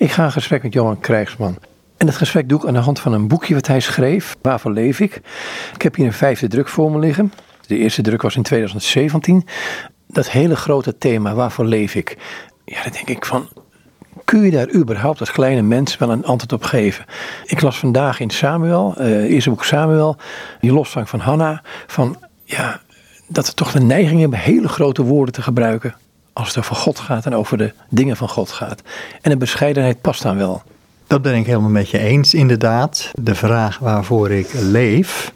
Ik ga een gesprek met Johan Krijgsman. En dat gesprek doe ik aan de hand van een boekje wat hij schreef. Waarvoor leef ik? Ik heb hier een vijfde druk voor me liggen. De eerste druk was in 2017. Dat hele grote thema, waarvoor leef ik? Ja, dan denk ik van, kun je daar überhaupt als kleine mens wel een antwoord op geven? Ik las vandaag in Samuel, uh, eerste boek Samuel, die losvang van Hanna, van ja, dat we toch de neiging hebben hele grote woorden te gebruiken als het over God gaat en over de dingen van God gaat. En de bescheidenheid past dan wel. Dat ben ik helemaal met je eens, inderdaad. De vraag waarvoor ik leef,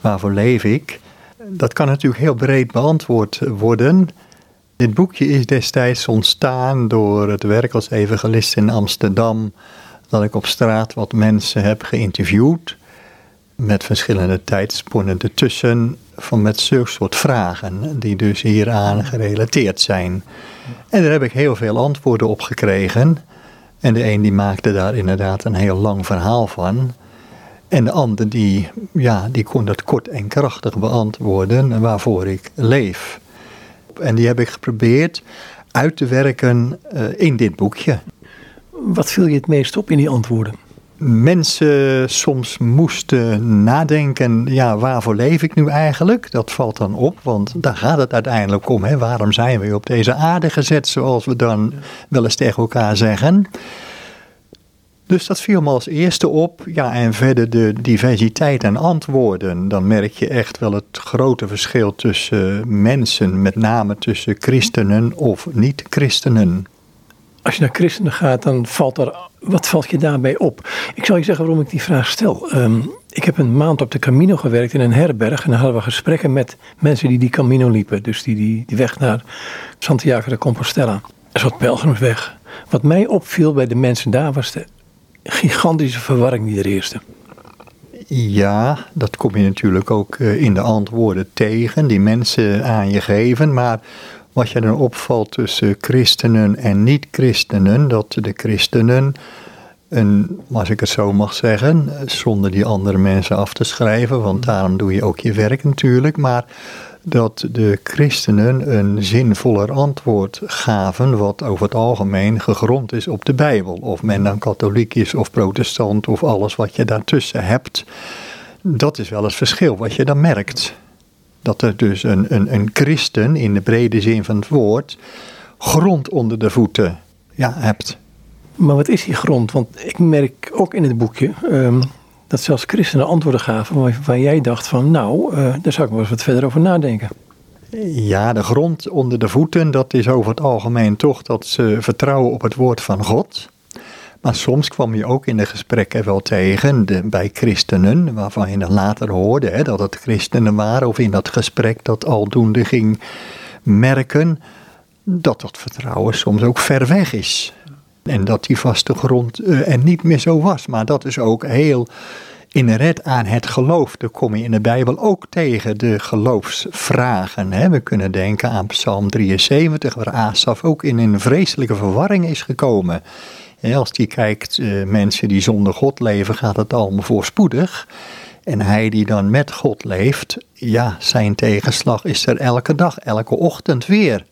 waarvoor leef ik, dat kan natuurlijk heel breed beantwoord worden. Dit boekje is destijds ontstaan door het werk als evangelist in Amsterdam. Dat ik op straat wat mensen heb geïnterviewd. Met verschillende tijdsponnen ertussen. Van met zulke soort vragen. Die dus hieraan gerelateerd zijn. En daar heb ik heel veel antwoorden op gekregen. En de een die maakte daar inderdaad een heel lang verhaal van. En de ander die, ja, die kon dat kort en krachtig beantwoorden waarvoor ik leef. En die heb ik geprobeerd uit te werken uh, in dit boekje. Wat viel je het meest op in die antwoorden? Mensen soms moesten nadenken, ja, waarvoor leef ik nu eigenlijk? Dat valt dan op, want daar gaat het uiteindelijk om. Hè? Waarom zijn we op deze aarde gezet, zoals we dan wel eens tegen elkaar zeggen? Dus dat viel me als eerste op. Ja, en verder de diversiteit aan antwoorden. Dan merk je echt wel het grote verschil tussen mensen, met name tussen christenen of niet-christenen. Als je naar christenen gaat, dan valt er. Wat valt je daarbij op? Ik zal je zeggen waarom ik die vraag stel. Ehm, ik heb een maand op de Camino gewerkt in een herberg. En dan hadden we gesprekken met mensen die die Camino liepen. Dus die, die, die weg naar Santiago de Compostela. Een soort pelgrimsweg. Wat mij opviel bij de mensen daar was de gigantische verwarring die er eerste. Ja, dat kom je natuurlijk ook eh, in de antwoorden tegen, die mensen aan je geven. Maar wat je dan opvalt tussen christenen en niet-christenen, dat de christenen, een, als ik het zo mag zeggen, zonder die andere mensen af te schrijven, want daarom doe je ook je werk natuurlijk, maar dat de christenen een zinvoller antwoord gaven, wat over het algemeen gegrond is op de Bijbel. Of men dan katholiek is of protestant of alles wat je daartussen hebt. Dat is wel het verschil wat je dan merkt. Dat er dus een, een, een christen in de brede zin van het woord grond onder de voeten ja, hebt. Maar wat is die grond? Want ik merk ook in het boekje ehm, dat zelfs christenen antwoorden gaven waarvan jij dacht van nou, uh, daar zou ik wel eens wat verder over nadenken. Ja, de grond onder de voeten, dat is over het algemeen toch dat ze vertrouwen op het woord van God. Maar soms kwam je ook in de gesprekken wel tegen de, bij christenen, waarvan je dan later hoorde hè, dat het christenen waren, of in dat gesprek dat aldoende ging merken, dat dat vertrouwen soms ook ver weg is. En dat die vaste grond uh, er niet meer zo was. Maar dat is ook heel inherent aan het geloof. Daar kom je in de Bijbel ook tegen de geloofsvragen. Hè. We kunnen denken aan Psalm 73, waar Asaf ook in een vreselijke verwarring is gekomen. Als die kijkt, uh, mensen die zonder God leven, gaat het allemaal voorspoedig. En hij die dan met God leeft, ja, zijn tegenslag is er elke dag, elke ochtend weer.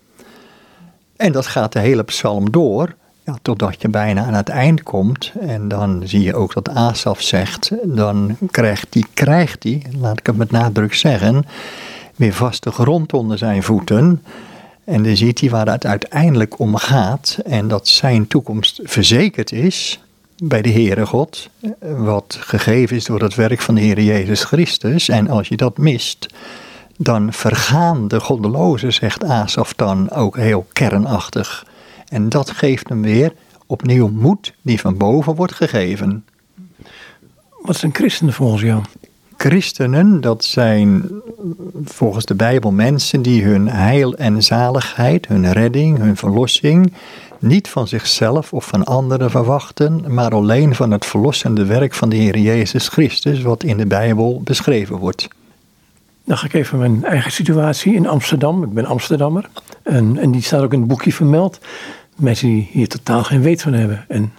En dat gaat de hele psalm door. Ja, totdat je bijna aan het eind komt en dan zie je ook dat Asaf zegt, dan krijgt hij, krijgt hij, laat ik het met nadruk zeggen, weer vaste grond onder zijn voeten. En dan ziet hij waar het uiteindelijk om gaat en dat zijn toekomst verzekerd is bij de Heere God, wat gegeven is door het werk van de Heer Jezus Christus. En als je dat mist, dan vergaan de goddelozen, zegt Asaf dan ook heel kernachtig. En dat geeft hem weer opnieuw moed die van boven wordt gegeven. Wat zijn christenen volgens jou? Christenen, dat zijn volgens de Bijbel mensen die hun heil en zaligheid, hun redding, hun verlossing, niet van zichzelf of van anderen verwachten, maar alleen van het verlossende werk van de Heer Jezus Christus, wat in de Bijbel beschreven wordt. Dan ga ik even mijn eigen situatie in Amsterdam. Ik ben Amsterdammer. En, en die staat ook in het boekje vermeld. Mensen die hier totaal geen weet van hebben. En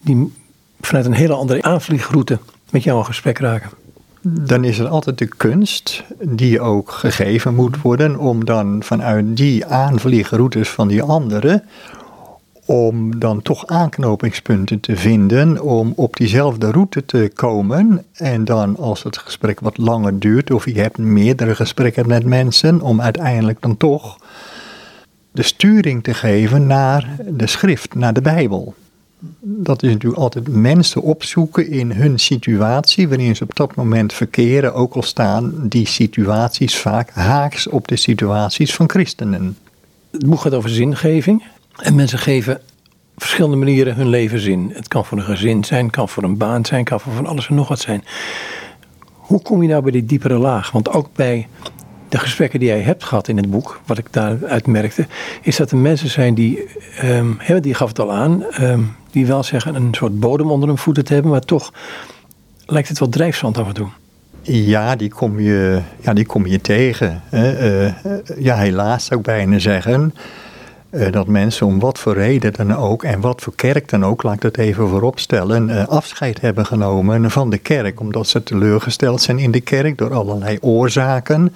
die vanuit een hele andere aanvliegroute met jou in gesprek raken. Dan is er altijd de kunst die ook gegeven moet worden om dan vanuit die aanvliegroutes van die anderen om dan toch aanknopingspunten te vinden om op diezelfde route te komen. En dan als het gesprek wat langer duurt of je hebt meerdere gesprekken met mensen, om uiteindelijk dan toch de sturing te geven naar de schrift, naar de Bijbel. Dat is natuurlijk altijd mensen opzoeken in hun situatie waarin ze op dat moment verkeren, ook al staan die situaties vaak haaks op de situaties van christenen. Het boek gaat over zingeving. En mensen geven verschillende manieren hun leven zin. Het kan voor een gezin zijn, kan voor een baan zijn, kan voor van alles en nog wat zijn. Hoe kom je nou bij die diepere laag? Want ook bij de gesprekken die jij hebt gehad in het boek, wat ik daaruit merkte, is dat er mensen zijn die, um, die gaf het al aan, ehm, die wel zeggen een soort bodem onder hun voeten te hebben, maar toch lijkt het wel drijfzand af en toe. Ja, die kom je, ja, die kom je tegen. Uh, ja, helaas zou ik bijna zeggen. Uh, dat mensen om wat voor reden dan ook en wat voor kerk dan ook, laat ik dat even vooropstellen, uh, afscheid hebben genomen van de kerk. Omdat ze teleurgesteld zijn in de kerk door allerlei oorzaken.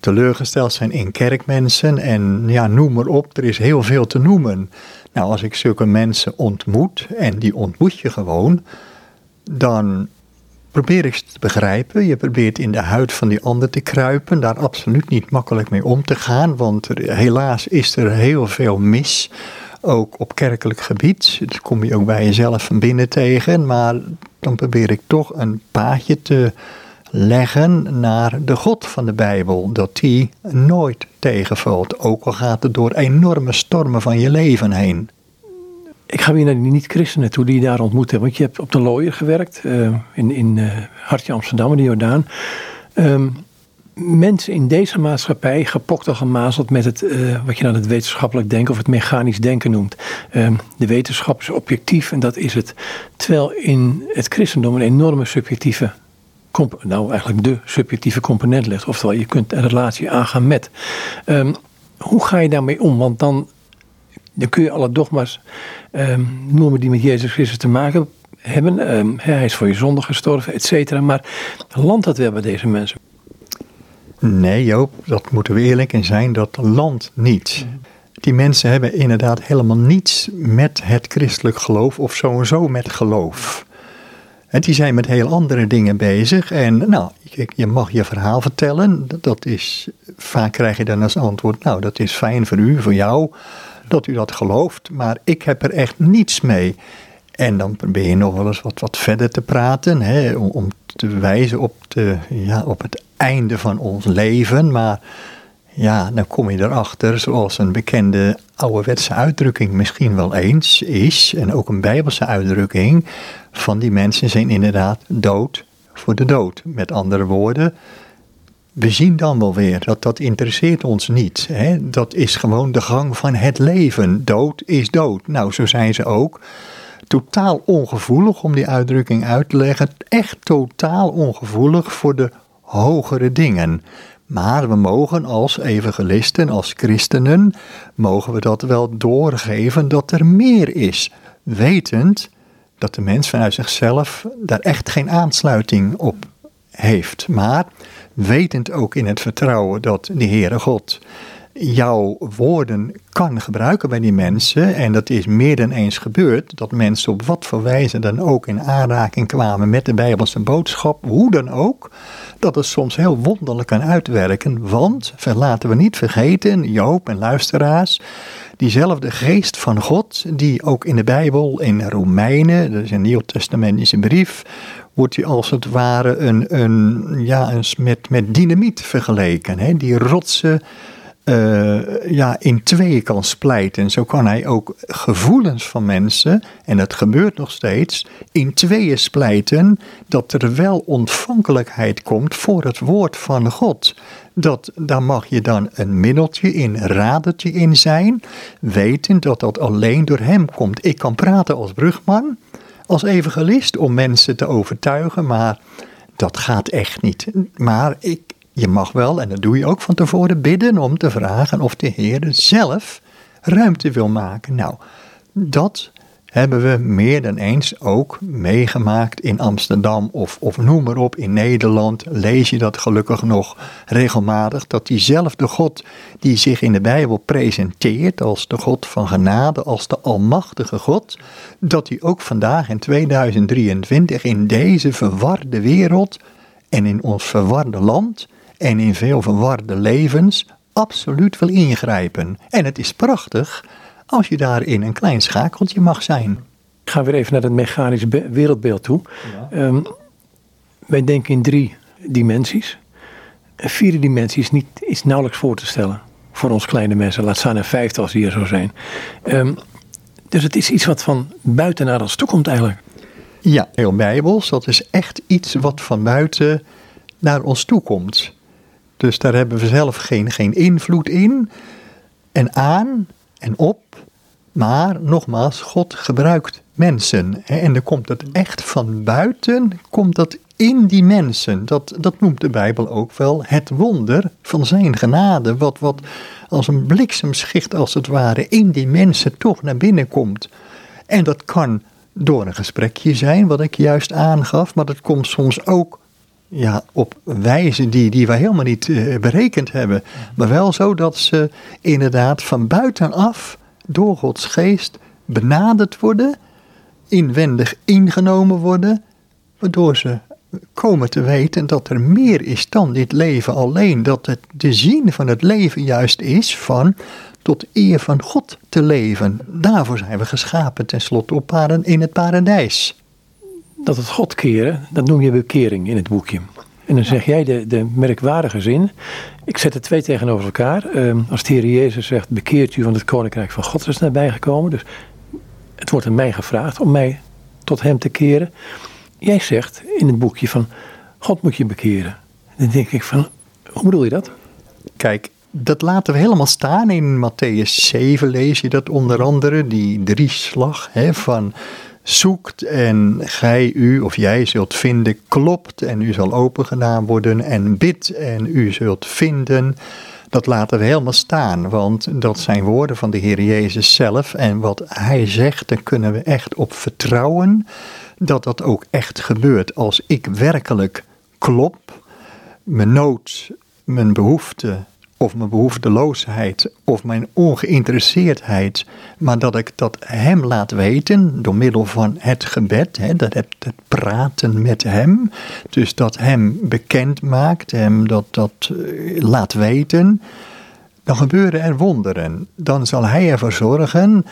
Teleurgesteld zijn in kerkmensen en ja, noem maar op, er is heel veel te noemen. Nou, als ik zulke mensen ontmoet, en die ontmoet je gewoon, dan probeer ik te begrijpen. Je probeert in de huid van die ander te kruipen, daar absoluut niet makkelijk mee om te gaan, want helaas is er heel veel mis, ook op kerkelijk gebied. Dat kom je ook bij jezelf van binnen tegen, maar dan probeer ik toch een paadje te leggen naar de God van de Bijbel, dat die nooit tegenvalt, ook al gaat het door enorme stormen van je leven heen. Ik ga weer naar die niet-christenen toe die je daar ontmoet hebt. Want je hebt op de Looier gewerkt, uh, in, in uh, Hartje Amsterdam, in de Jordaan. Um, mensen in deze maatschappij gepokt of gemazeld met het, uh, wat je dan het wetenschappelijk denken of het mechanisch denken noemt. Um, de wetenschap is objectief en dat is het. Terwijl in het christendom een enorme subjectieve nou eigenlijk de subjectieve component ligt. Oftewel, je kunt een relatie aangaan met. Um, hoe ga je daarmee om? Want dan, dan kun je alle dogma's um, noemen die met Jezus Christus te maken hebben. Um, hij is voor je zonde gestorven, et cetera. Maar landt dat wel bij deze mensen? Nee Joop, dat moeten we eerlijk in zijn, dat landt niet. Die mensen hebben inderdaad helemaal niets met het christelijk geloof of sowieso met geloof. En die zijn met heel andere dingen bezig. En nou, je, mag je verhaal vertellen. Dat is, vaak krijg je dan als antwoord, nou dat is fijn voor u, voor jou, dat u dat gelooft. Maar ik heb er echt niets mee. En dan probeer je nog wel eens wat, wat verder te praten, hè, om, om te wijzen op, de, ja, op het einde van ons leven. Maar ja, dan kom je erachter, zoals een bekende ouderwetse uitdrukking misschien wel eens is, en ook een bijbelse uitdrukking, van die mensen zijn inderdaad dood voor de dood. Met andere woorden, we zien dan wel weer dat dat interesseert ons niet. Hè? Dat is gewoon de gang van het leven. Dood is dood. Nou, zo zijn ze ook. Totaal ongevoelig om die uitdrukking uit te leggen. Echt totaal ongevoelig voor de hogere dingen. Maar we mogen als evangelisten, als christenen, mogen we dat wel doorgeven dat er meer is. Wetend dat de mens vanuit zichzelf daar echt geen aansluiting op heeft. Maar wetend ook in het vertrouwen dat de Heere God jouw woorden kan gebruiken bij die mensen. En dat is meer dan eens gebeurd. Dat mensen op wat voor wijze dan ook in aanraking kwamen met de Bijbelse boodschap. Hoe dan ook. Dat het soms heel wonderlijk kan uitwerken. Want, laten we niet vergeten, Joop en luisteraars. Diezelfde geest van God, die ook in de Bijbel, in Romeinen, dat is een Nieuw-testamentische brief, wordt die als het ware een, een, ja, een, met, met dynamiet vergeleken. Hè? Die rotsen uh, ja, in tweeën kan splijten. Zo kan hij ook gevoelens van mensen, en dat gebeurt nog steeds, in tweeën splijten, dat er wel ontvankelijkheid komt voor het woord van God. Dat, daar mag je dan een middeltje in, radertje in zijn, wetend dat dat alleen door hem komt. Ik kan praten als brugman, als evangelist, om mensen te overtuigen, maar dat gaat echt niet. Maar ik, je mag wel, en dat doe je ook van tevoren, bidden om te vragen of de Heer zelf ruimte wil maken. Nou, dat hebben we meer dan eens ook meegemaakt in Amsterdam of, of noem maar op in Nederland. Lees je dat gelukkig nog regelmatig, dat diezelfde God die zich in de Bijbel presenteert als de God van genade, als de almachtige God, dat hij ook vandaag in 2023 in deze verwarde wereld en in ons verwarde land en in veel verwarde levens absoluut wil ingrijpen. En het is prachtig als je daarin een klein schakeltje mag zijn. Ik ga weer even naar het mechanisch wereldbeeld toe. Ehm, wij denken in drie dimensies. Een vierde dimensie is, niet, is nauwelijks voor te stellen voor ons kleine mensen. Laat staan een vijfde als die er zo zijn. Um, dus het is iets wat van buiten naar ons toe komt eigenlijk. Ja, heel bijbels. Dat is echt iets wat van buiten naar ons toe komt. Dus daar hebben we zelf geen, geen invloed in. En aan en op. Maar nogmaals, God gebruikt mensen. En dan komt het echt van buiten, komt dat in die mensen. Dat, dat noemt de Bijbel ook wel het wonder van zijn genade. Wat, wat als een bliksemschicht als het ware in die mensen toch naar binnen komt. En dat kan door een gesprekje zijn, wat ik juist aangaf, maar dat komt soms ook ja, op wijze die, die wij helemaal niet uh, berekend hebben. Maar wel zo dat ze inderdaad van buitenaf door Gods geest benaderd worden, inwendig ingenomen worden, waardoor ze komen te weten dat er meer is dan dit leven alleen. Dat het de zin van het leven juist is van tot eer van God te leven. Daarvoor zijn we geschapen tenslotte op in het paradijs. Dat het God keren, dat noem je bekering in het boekje. En dan zeg jij de, de merkwaardige zin. Ik zet de twee tegenover elkaar. Ehm, als de Heer Jezus zegt: Bekeert u, want het koninkrijk van God is nabijgekomen. Dus het wordt aan mij gevraagd om mij tot Hem te keren. Jij zegt in het boekje van: God moet je bekeren. Dan denk ik van: hoe bedoel je dat? Kijk, dat laten we helemaal staan. In Matthäus 7 lees je dat onder andere, die drieslag hè, van zoekt en gij u of jij zult vinden, klopt en u zal opengedaan worden en bidt en u zult vinden. Dat laten we helemaal staan, want dat zijn woorden van de Heer Jezus zelf en wat Hij zegt, daar kunnen we echt op vertrouwen dat dat ook echt gebeurt. Als ik werkelijk klop, mijn nood, mijn behoefte, of mijn behoefteloosheid of mijn ongeïnteresseerdheid, maar dat ik dat Hem laat weten door middel van het gebed, hè, dat het, het praten met Hem, dus dat Hem bekend maakt, Hem dat, dat eh, laat weten, dan gebeuren er wonderen. Dan zal Hij ervoor zorgen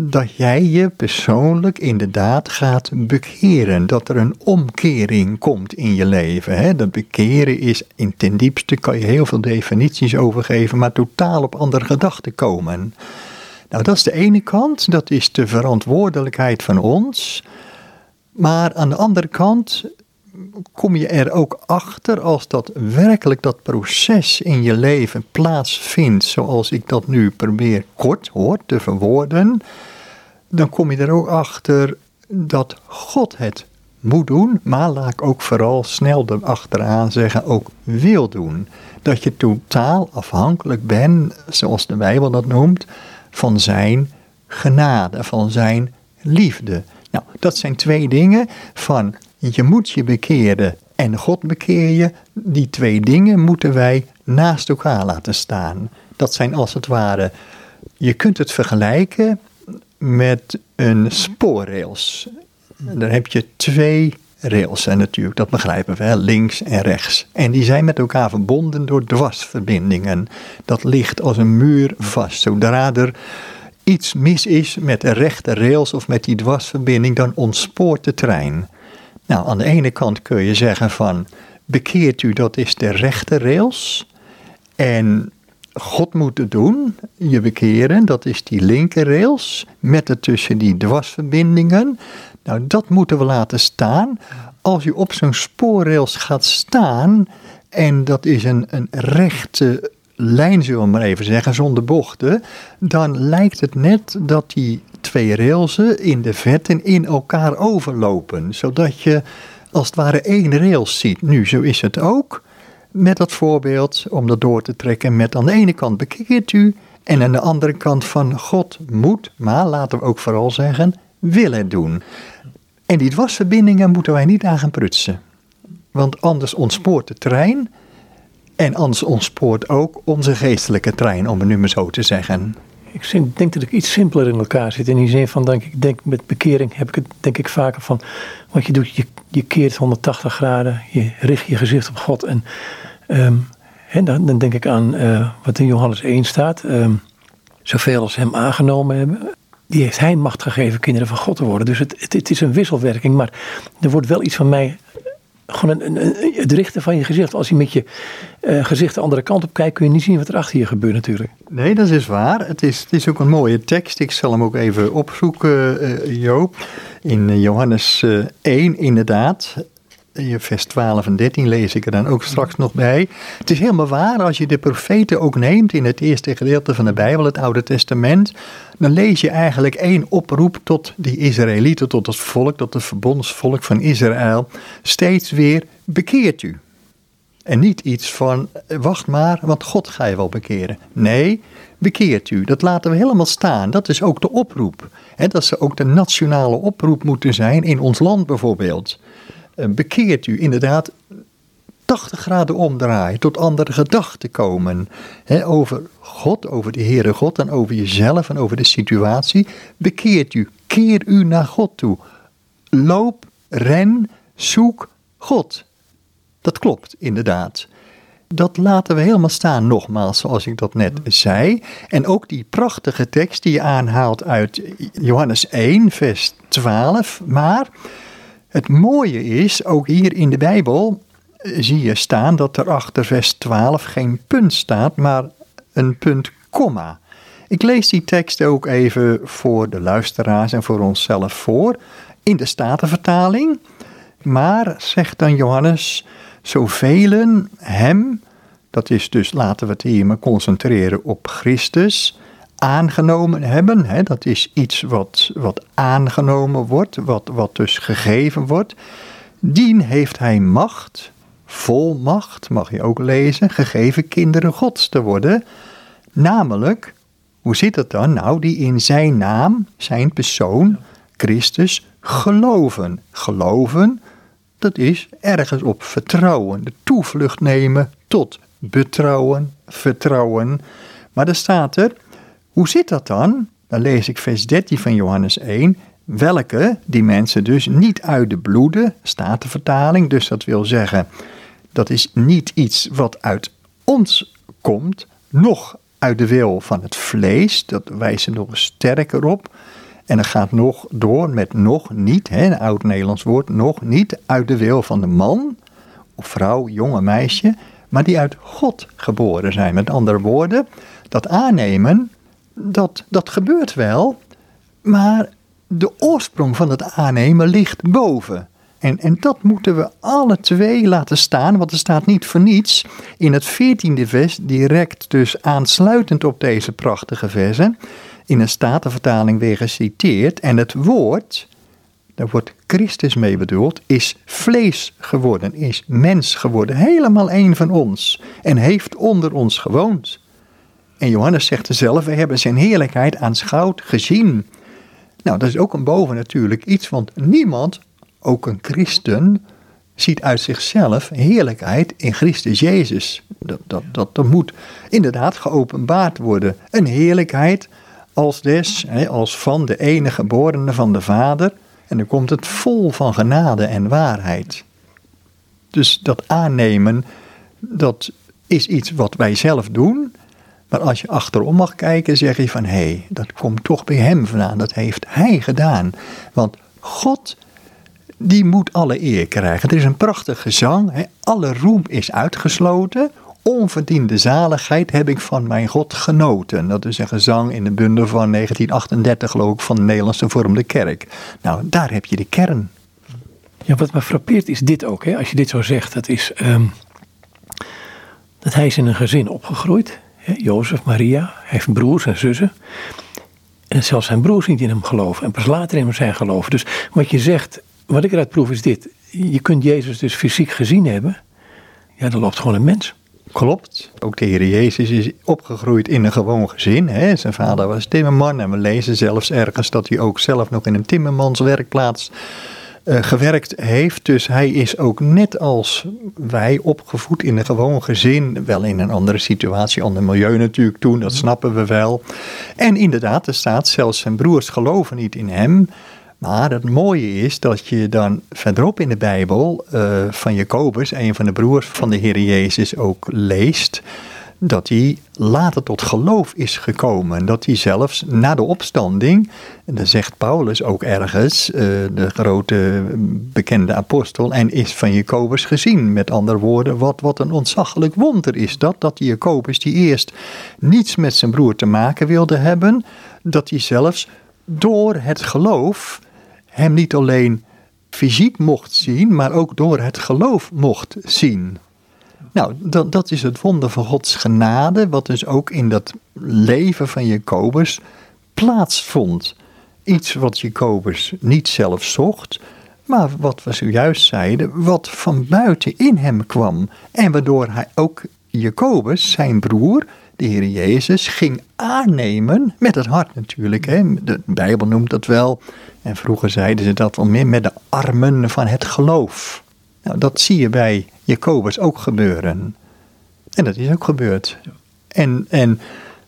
dat jij je persoonlijk inderdaad gaat bekeren. Dat er een omkering komt in je leven. Hè? Dat bekeren is in ten diepste, kan je heel veel definities over geven, maar totaal op andere gedachten komen. Nou, dat is de ene kant, dat is de verantwoordelijkheid van ons. Maar aan de andere kant kom je er ook achter als dat werkelijk dat proces in je leven plaatsvindt, zoals ik dat nu probeer kort hoor te verwoorden, dan kom je er ook achter dat God het moet doen, maar laat ik ook vooral snel erachteraan zeggen, ook wil doen. Dat je totaal afhankelijk bent, zoals de Bijbel dat noemt, van zijn genade, van zijn liefde. Nou, dat zijn twee dingen van je moet je bekeren en God bekeer je. Die twee dingen moeten wij naast elkaar laten staan. Dat zijn als het ware, je kunt het vergelijken met een spoorrails. Dan heb je twee rails en natuurlijk, dat begrijpen we, links en rechts. En die zijn met elkaar verbonden door dwarsverbindingen. Dat ligt als een muur vast. Zodra er iets mis is met de rechte rails of met die dwarsverbinding, dan ontspoort de trein. Nou, aan de ene kant kun je zeggen van, bekeert u, dat is de rechte rails. En God moet het doen, je bekeren, dat is die linkerrails, met ertussen die dwarsverbindingen. Nou, dat moeten we laten staan. Als je op zo'n spoorrails gaat staan, en dat is een, een rechte lijn, zullen we maar even zeggen, zonder bochten, dan lijkt het net dat die twee railsen in de vetten in elkaar overlopen, zodat je als het ware één rails ziet. Nu, zo is het ook met dat voorbeeld, om dat door te trekken, met aan de ene kant bekeert u en aan de andere kant van God moet, maar laten we ook vooral zeggen, willen doen. En die dwarsverbindingen moeten wij niet aan gaan prutsen. Want anders ontspoort de trein. En anders ontspoort ook onze geestelijke trein, om het nu maar zo te zeggen. Ik denk dat ik iets simpeler in elkaar zit. In die zin van, denk ik denk met bekering heb ik het denk ik vaker van... Wat je doet, je, je keert 180 graden, je richt je gezicht op God. En, um, dan, denk ik aan uh, wat in Johannes 1 staat. Um, zoveel als hem aangenomen hebben, die heeft hij macht gegeven kinderen van God te worden. Dus het, het, is een wisselwerking, maar er wordt wel iets van mij. Gewoon het richten van je gezicht. Als je met je uh, gezicht de andere kant op kijkt, kun je niet zien wat er achter je gebeurt, natuurlijk. Nee, dat is waar. Het is, het is ook een mooie tekst. Ik zal hem ook even opzoeken, uh, Joop. In Johannes uh, 1, inderdaad vers 12 en 13 lees ik er dan ook straks nog bij. Het is helemaal waar, als je de profeten ook neemt in het eerste gedeelte van de Bijbel, het Oude Testament, dan lees je eigenlijk één oproep tot die Israëlieten, tot het volk, tot het verbondsvolk van Israël, steeds weer bekeert u. En niet iets van, wacht maar, want God ga je wel bekeren. Nee, bekeert u. Dat laten we helemaal staan. Dat is ook de oproep. dat ze ook de nationale oproep moeten zijn in ons land bijvoorbeeld. Bekeert u inderdaad 80 graden omdraaien, tot andere gedachten komen. over God, over de Heere God en over jezelf en over de situatie. Bekeert u, keer u naar God toe. Loop, ren, zoek God. Dat klopt, inderdaad. Dat laten we helemaal staan, nogmaals, zoals ik dat net zei. En ook die prachtige tekst die je aanhaalt uit Johannes 1, vers 12. Maar het mooie is, ook hier in de Bijbel eh, zie je staan dat er achter vers 12 geen punt staat, maar een punt komma. Ik lees die tekst ook even voor de luisteraars en voor onszelf voor in de Statenvertaling. Maar, zegt dan Johannes, zoveel hem, dat is dus laten we het hier maar concentreren op Christus, aangenomen hebben. Hè, dat is iets wat, wat aangenomen wordt, wat, wat dus gegeven wordt. Dien heeft hij macht, volmacht, mag je ook lezen, gegeven kinderen gods te worden. Namelijk, hoe zit het dan? Nou, die in zijn naam, zijn persoon, Christus, geloven. Geloven, dat is ergens op vertrouwen, de toevlucht nemen tot betrouwen, vertrouwen. Maar er staat er, hoe zit dat dan? Dan lees ik vers 13 van Johannes 1. Welke die mensen dus niet uit de bloeden, staat de vertaling. Dus dat wil zeggen, dat is niet iets wat uit ons komt, nog uit de wil van het vlees. Dat wijst er nog sterker op. En dan gaat nog door met nog niet, hè, een oud-Nederlands woord, nog niet uit de wil van de man of vrouw, jonge meisje, maar die uit God geboren zijn. Met andere woorden, dat aannemen dat, dat gebeurt wel, maar de oorsprong van het aannemen ligt boven. En, en dat moeten we alle twee laten staan, want er staat niet voor niets in het veertiende vers, direct dus aansluitend op deze prachtige versen, in een statenvertaling weer geciteerd. En het woord, daar wordt Christus mee bedoeld, is vlees geworden, is mens geworden, helemaal een van ons en heeft onder ons gewoond. En Johannes zegt zelf, we hebben zijn heerlijkheid aanschouwd, gezien. Nou, dat is ook een boven natuurlijk iets, want niemand, ook een christen, ziet uit zichzelf heerlijkheid in Christus Jezus. Dat, dat, dat, dat moet inderdaad geopenbaard worden. Een heerlijkheid als des, als van de enige geborene van de Vader. En dan komt het vol van genade en waarheid. Dus dat aannemen, dat is iets wat wij zelf doen. Maar als je achterom mag kijken, zeg je van hé, hey, dat komt toch bij hem vandaan. Dat heeft hij gedaan. Want God, die moet alle eer krijgen. Er is een prachtig gezang. Hè? Alle roem is uitgesloten. Onverdiende zaligheid heb ik van mijn God genoten. Dat is een gezang in de bundel van 1938, geloof ik, van de Nederlandse Vormde Kerk. Nou, daar heb je de kern. Ja, wat me frappeert is dit ook, hè? als je dit zo zegt. Dat is um, dat hij is in een gezin opgegroeid. Jozef, Maria, hij heeft broers en zussen. En zelfs zijn broers niet in hem geloven. En pas later in hem zijn geloven. Dus wat je zegt, wat ik eruit proef is dit. Je kunt Jezus dus fysiek gezien hebben. Ja, dan loopt gewoon een mens. Klopt. Ook de Heer Jezus is opgegroeid in een gewoon gezin. Hè? Zijn vader was timmerman en we lezen zelfs ergens dat hij ook zelf nog in een timmermanswerkplaats uh, gewerkt heeft. Dus hij is ook net als wij opgevoed in een gewoon gezin. Wel in een andere situatie, ander milieu natuurlijk toen, dat snappen we wel. En inderdaad, er staat zelfs zijn broers geloven niet in hem. Maar het mooie is dat je dan verderop in de Bijbel uh, van Jacobus, een van de broers van de Heer Jezus, ook leest dat hij later tot geloof is gekomen. Dat hij zelfs na de opstanding, en dat zegt Paulus ook ergens, uh, de grote bekende apostel, en is van Jacobus gezien. Met andere woorden, wat, wat een ontzaglijk wonder is dat, dat die Jacobus die eerst niets met zijn broer te maken wilde hebben, dat hij zelfs door het geloof hem niet alleen fysiek mocht zien, maar ook door het geloof mocht zien. Nou, dat, dat is het wonder van Gods genade, wat dus ook in dat leven van Jacobus plaatsvond. Iets wat Jacobus niet zelf zocht, maar wat we zojuist zeiden, wat van buiten in hem kwam. En waardoor hij ook Jacobus, zijn broer, de Heer Jezus, ging aannemen met het hart natuurlijk. Hè. De Bijbel noemt dat wel, en vroeger zeiden ze dat wel meer, met de armen van het geloof. Nou, dat zie je bij Jacobus ook gebeuren. En dat is ook gebeurd. En, en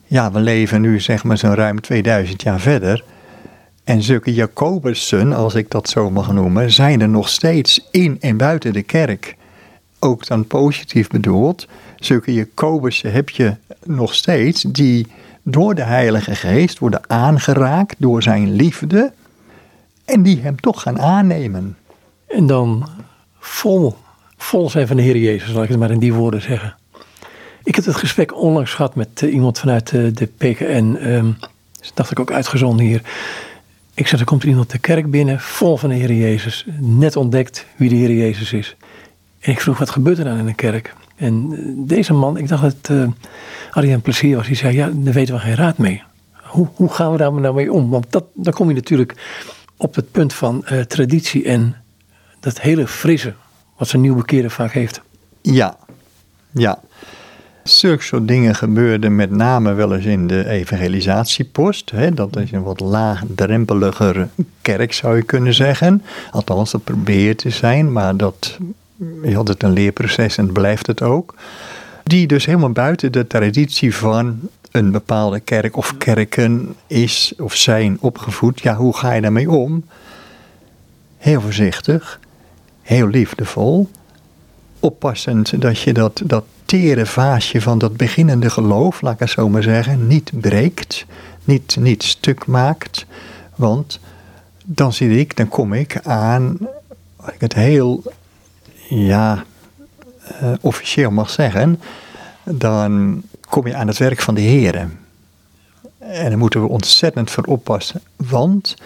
ja, we leven nu zeg maar zo'n ruim 2000 jaar verder. En zulke Jacobussen, als ik dat zo mag noemen, zijn er nog steeds in en buiten de kerk. Ook dan positief bedoeld. Zulke Jacobussen heb je nog steeds die door de Heilige Geest worden aangeraakt door zijn liefde. En die hem toch gaan aannemen. En dan vol, vol zijn van de Heer Jezus, laat ik het maar in die woorden zeggen. Ik heb het gesprek onlangs gehad met uh, iemand vanuit uh, de PKN. Um, dacht ik ook uitgezonden hier. Ik zei, er komt iemand de kerk binnen, vol van de Heer Jezus. Net ontdekt wie de Heer Jezus is. En ik vroeg, wat gebeurt er dan in de kerk? En uh, deze man, ik dacht dat uh, Arjen Plezier was. Die zei, ja, daar weten we geen raad mee. Hoe, hoe gaan we daar nou mee om? Want dat, dan kom je natuurlijk op het punt van traditie en dat hele frisse, wat zo'n nieuwbekeerder vaak heeft. Ja, ja. Zulke soort dingen gebeurden met name wel eens in de evangelisatiepost. Hè? Dat is een wat laagdrempeliger kerk zou je kunnen zeggen. Althans, dat probeert te zijn, maar dat is altijd een leerproces en blijft het ook. Die dus helemaal buiten de traditie van een bepaalde kerk of kerken is of zijn opgevoed. Ja, hoe ga je daarmee om? Heel voorzichtig heel liefdevol. Oppassend dat je dat, dat tere vaasje van dat beginnende geloof, laat ik het zo maar zeggen, niet breekt, niet, niet stuk maakt. Want dan zit ik, dan kom ik aan, wat ik het heel, ja, uh, officieel mag zeggen, dan kom je aan het werk van de Heer. En daar moeten we ontzettend voor oppassen, want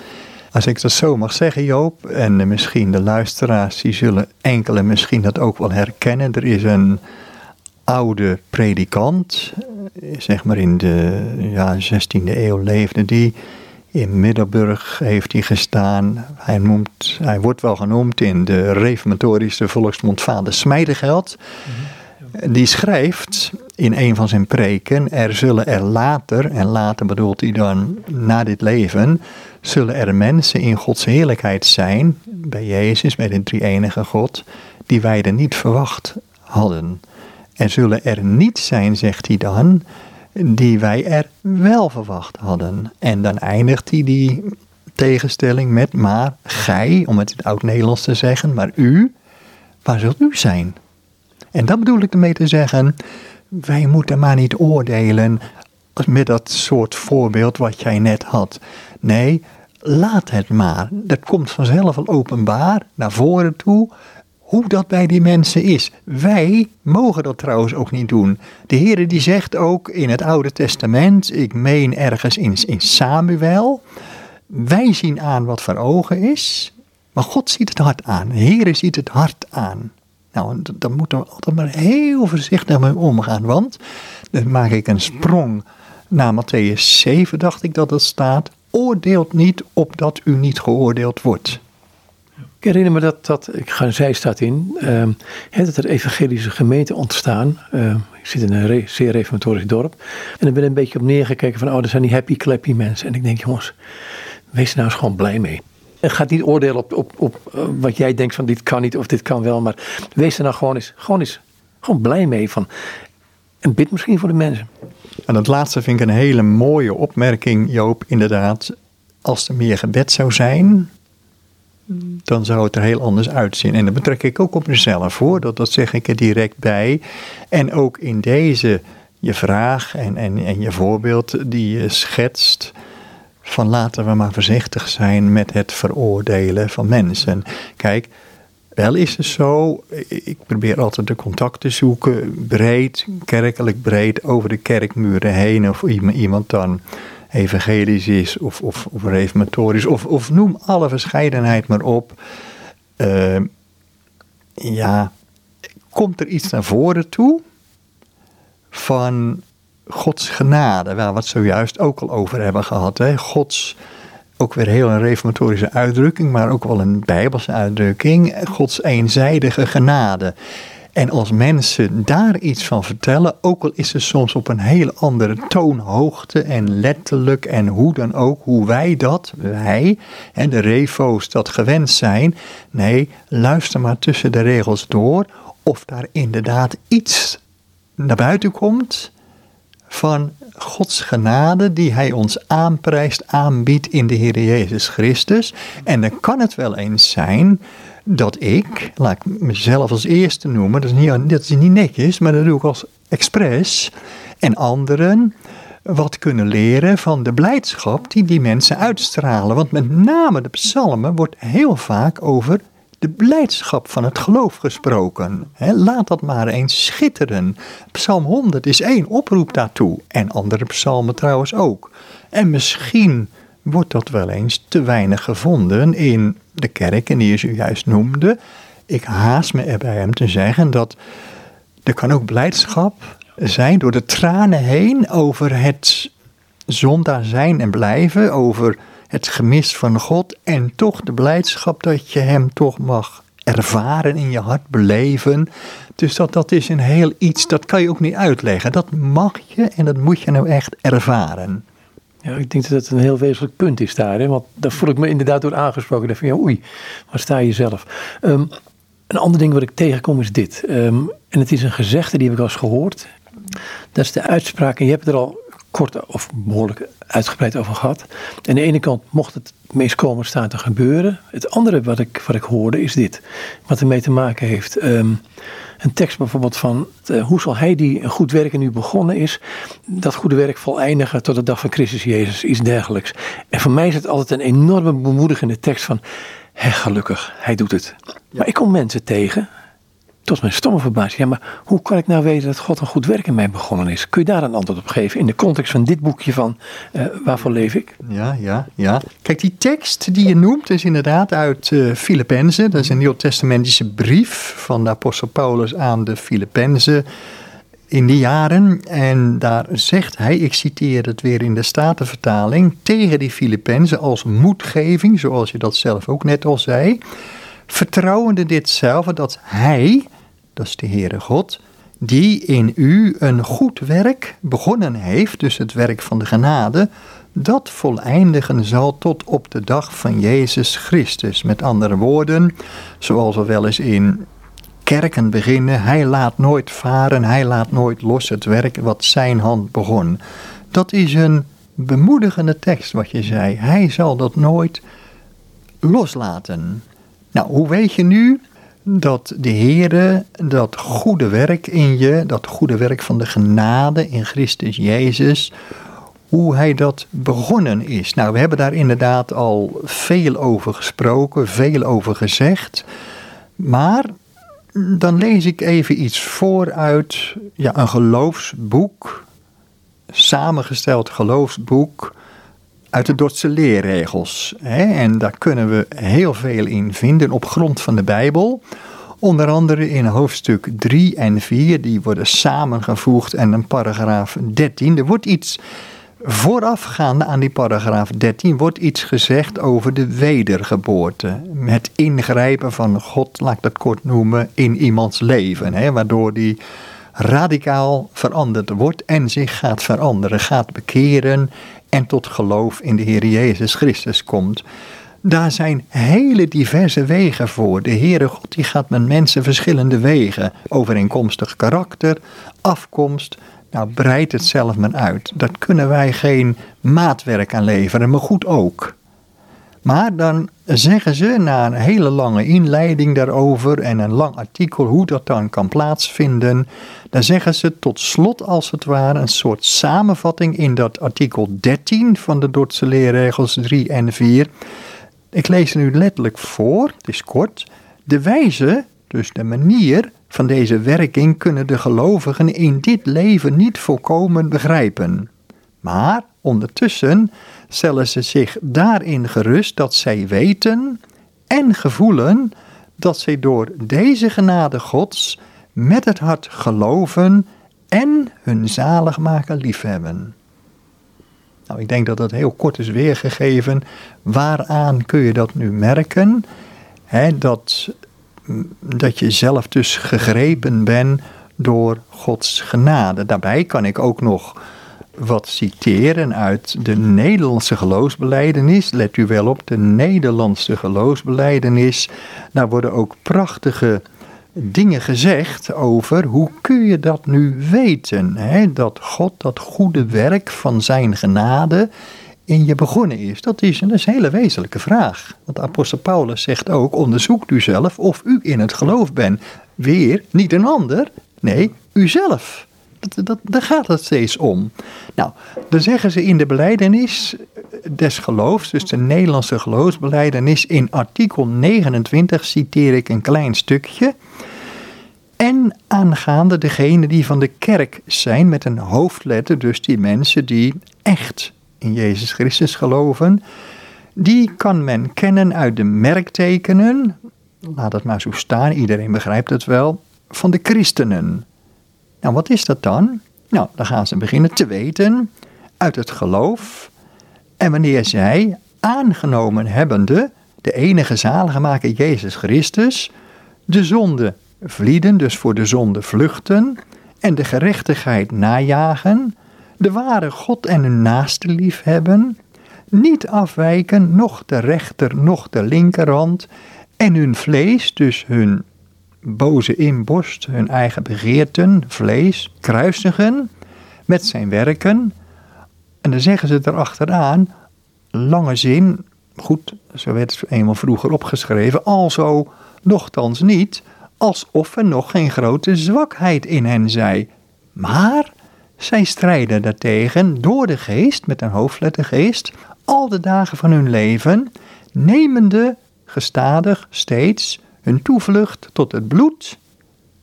als ik dat zo mag zeggen, Joop, en misschien de luisteraars, die zullen enkele misschien dat ook wel herkennen. Er is een oude predikant, zeg maar in de ja, 16e eeuw leefde die. In Middelburg heeft hij gestaan. Hij, noemt, hij wordt wel genoemd in de reformatorische volksmond Vader Smijdigeld. Mhm. Die schrijft in een van zijn preken: Er zullen er later, en later bedoelt hij dan na dit leven, zullen er mensen in Gods heerlijkheid zijn, bij Jezus, bij de drie-enige God, die wij er niet verwacht hadden. En zullen er niet zijn, zegt hij dan, die wij er wel verwacht hadden. En dan eindigt hij die tegenstelling met, maar gij, om het in het oud-Nederlands te zeggen, maar u, waar zult u zijn? En dat bedoel ik ermee te zeggen, wij moeten maar niet oordelen met dat soort voorbeeld wat jij net had. Nee, laat het maar. Dat komt vanzelf al openbaar naar voren toe hoe dat bij die mensen is. Wij mogen dat trouwens ook niet doen. De Heer die zegt ook in het Oude Testament, ik meen ergens in, in Samuel, wij zien aan wat voor ogen is, maar God ziet het hart aan. De Heer ziet het hart aan. Nou, dan moeten we altijd maar heel voorzichtig mee omgaan, want dan maak ik een sprong naar Matthäus 7, dacht ik dat het staat. Oordeelt niet opdat u niet geoordeeld wordt. Ik herinner me dat, dat ik ga een zijstad in, uh, dat er evangelische gemeenten ontstaan. Uh, ik zit in een zeer reformatorisch dorp. En dan ben ik een beetje op neergekeken van, oh, dat zijn die happy clappy mensen. En ik denk, jongens, wees er nou eens gewoon blij mee. En ga niet oordelen op, op, op uh, wat jij denkt van dit kan niet of dit kan wel. Maar wees er nou gewoon eens, gewoon eens gewoon blij mee. Van, en bid misschien voor de mensen. En dat laatste vind ik een hele mooie opmerking, Joop. Inderdaad, als er meer gebed zou zijn, dan zou het er heel anders uitzien. En dat betrek ik ook op mezelf hoor, dat, dat zeg ik er direct bij. En ook in deze, je vraag en, en, en je voorbeeld die je schetst, van laten we maar voorzichtig zijn met het veroordelen van mensen. Kijk, wel is het zo, ik probeer altijd de contact te zoeken, breed, kerkelijk breed, over de kerkmuren heen. Of iemand dan evangelisch is of, of, of reformatorisch, of, of noem alle verscheidenheid maar op. Uh, ja, komt er iets naar voren toe van Gods genade, waar we het zojuist ook al over hebben gehad. Hè? Gods ook weer heel een reformatorische uitdrukking, maar ook wel een bijbelse uitdrukking. Gods eenzijdige genade. En als mensen daar iets van vertellen, ook al is het soms op een hele andere toonhoogte en letterlijk en hoe dan ook, hoe wij dat, wij en de refo's dat gewend zijn. Nee, luister maar tussen de regels door of daar inderdaad iets naar buiten komt van Gods genade die Hij ons aanprijst, aanbiedt in de Heer Jezus Christus. En dan kan het wel eens zijn dat ik, laat ik mezelf als eerste noemen, dat is niet, dat is niet netjes, maar dat doe ik als expres, en anderen wat kunnen leren van de blijdschap die die mensen uitstralen. Want met name de psalmen wordt heel vaak over de blijdschap van het geloof gesproken. laat dat maar eens schitteren. Psalm 100 is één oproep daartoe. En andere psalmen trouwens ook. En misschien wordt dat wel eens te weinig gevonden in de kerken die je zojuist noemde. Ik haast me er bij hem te zeggen dat er kan ook blijdschap zijn door de tranen heen over het zondaar zijn en blijven, over het gemis van God en toch de blijdschap dat je hem toch mag ervaren in je hart, beleven. Dus dat, dat is een heel iets, dat kan je ook niet uitleggen. Dat mag je en dat moet je nou echt ervaren. Ja, ik denk dat het een heel wezenlijk punt is daar. Hè? Want daar voel ik me inderdaad door aangesproken. Dan van, ja, oei, waar sta je zelf? Um, een ander ding wat ik tegenkom is dit. Um, en het is een gezegde, die heb ik al eens gehoord. Dat is de uitspraak, en je hebt er al kort of behoorlijk uitgebreid over gehad. Aan de ene kant mocht het meest komen staan te gebeuren. Het andere wat ik, wat ik hoorde is dit. Wat ermee te maken heeft. Um, een tekst bijvoorbeeld van uh, hoe zal hij die een goed werk nu begonnen is, dat goede werk voleindigen tot de dag van Christus Jezus, iets dergelijks. En voor mij is het altijd een enorme bemoedigende tekst van, hé, gelukkig, hij doet het. Maar ik kom mensen tegen, tot mijn stomme verbazing. Ja, maar hoe kan ik nou weten dat God een goed werk in mij begonnen is? Kun je daar een antwoord op geven in de context van dit boekje van uh, Waarvoor leef ik? Ja, ja, ja. Kijk, die tekst die je noemt is inderdaad uit uh, Filippenzen. Dat is een Nieuw-Testamentische brief van de apostel Paulus aan de Filippenzen in die jaren. En daar zegt hij, ik citeer het weer in de Statenvertaling, tegen die Filippenzen als moedgeving, zoals je dat zelf ook net al zei vertrouwende ditzelfde dat Hij, dat is de Heere God, die in u een goed werk begonnen heeft, dus het werk van de genade, dat voleindigen zal tot op de dag van Jezus Christus. Met andere woorden, zoals we wel eens in kerken beginnen, hij laat nooit varen, hij laat nooit los het werk wat zijn hand begon. Dat is een bemoedigende tekst wat je zei. Hij zal dat nooit loslaten. Nou, hoe weet je nu dat de Heere dat goede werk in je, dat goede werk van de genade in Christus Jezus, hoe hij dat begonnen is? Nou, we hebben daar inderdaad al veel over gesproken, veel over gezegd. Maar dan lees ik even iets voor uit ja, een geloofsboek, samengesteld geloofsboek uit de Dordtse leerregels. Hè? En daar kunnen we heel veel in vinden op grond van de Bijbel. Onder andere in hoofdstuk 3 en 4, die worden samengevoegd en een paragraaf 13. Er wordt iets Voorafgaande aan die paragraaf 13 wordt iets gezegd over de wedergeboorte. Het ingrijpen van God, laat ik dat kort noemen, in iemands leven. Hè, waardoor die radicaal veranderd wordt en zich gaat veranderen, gaat bekeren en tot geloof in de Heer Jezus Christus komt. Daar zijn hele diverse wegen voor. De Heere God die gaat met mensen verschillende wegen. Overeenkomstig karakter, afkomst. Nou, breid het zelf maar uit. Daar kunnen wij geen maatwerk aan leveren, maar goed ook. Maar dan zeggen ze na een hele lange inleiding daarover en een lang artikel hoe dat dan kan plaatsvinden, dan zeggen ze tot slot als het ware een soort samenvatting in dat artikel 13 van de Dordtse leerregels 3 en 4. Ik lees het nu letterlijk voor, het is kort. De wijze, dus de manier van deze werking kunnen de gelovigen in dit leven niet volkomen begrijpen. Maar ondertussen stellen ze zich daarin gerust dat zij weten en gevoelen dat zij door deze genade Gods met het hart geloven en hun zaligmaker liefhebben. Nou, ik denk dat dat heel kort is weergegeven. Waaraan kun je dat nu merken? dat, dat je zelf dus gegrepen bent door Gods genade. Daarbij kan ik ook nog wat citeren uit de Nederlandse geloofsbeleidenis. Let u wel op, de Nederlandse geloofsbeleidenis. Daar worden ook prachtige dingen gezegd over hoe kun je dat nu weten. Hè? Dat God dat goede werk van zijn genade in je begonnen is. Dat is, een, hele wezenlijke vraag. Want apostel Paulus zegt ook, onderzoekt u zelf of u in het geloof bent. Weer, niet een ander, nee, uzelf. Dat, daar gaat het steeds om. Nou, dan zeggen ze in de beleidenis des geloofs, dus de Nederlandse geloofsbeleidenis, in artikel 29 citeer ik een klein stukje. En aangaande degene die van de kerk zijn met een hoofdletter, dus die mensen die echt in Jezus Christus geloven, die kan men kennen uit de merktekenen, laat het maar zo staan, iedereen begrijpt het wel, van de christenen. Nou, wat is dat dan? Nou, dan gaan ze beginnen te weten uit het geloof. En wanneer zij, aangenomen hebbende, de enige zalige maken Jezus Christus, de zonde vlieden, dus voor de zonde vluchten, en de gerechtigheid najagen, de ware God en hun naaste lief hebben, niet afwijken, noch de rechter, noch de linkerhand, en hun vlees, dus hun boze inborst, hun eigen begeerten, vlees, kruisigen met zijn werken. En dan zeggen ze erachteraan, lange zin, goed, zo werd het eenmaal vroeger opgeschreven, alzo nochtans niet, alsof er nog geen grote zwakheid in hen zij. Maar zij strijden daartegen door de geest, met een hoofdletter geest, al de dagen van hun leven, nemende gestadig steeds hun toevlucht tot het bloed,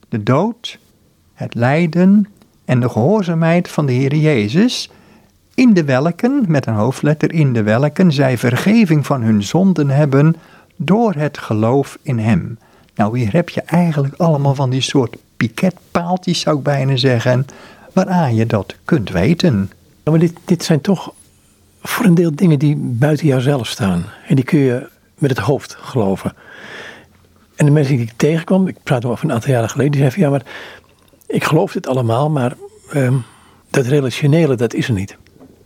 de dood, het lijden en de gehoorzaamheid van de Heer Jezus, in de welken, met een hoofdletter in de welken, zij vergeving van hun zonden hebben door het geloof in Hem. Nou, hier heb je eigenlijk allemaal van die soort piketpaaltjes, zou ik bijna zeggen, waaraan je dat kunt weten. maar dit, dit zijn toch voor een deel dingen die buiten jouzelf staan. En die kun je met het hoofd geloven. En de mensen die ik tegenkwam, ik praat over een aantal jaren geleden, die zeiden van ja, maar ik geloof dit allemaal, maar ehm, dat relationele, dat is er niet.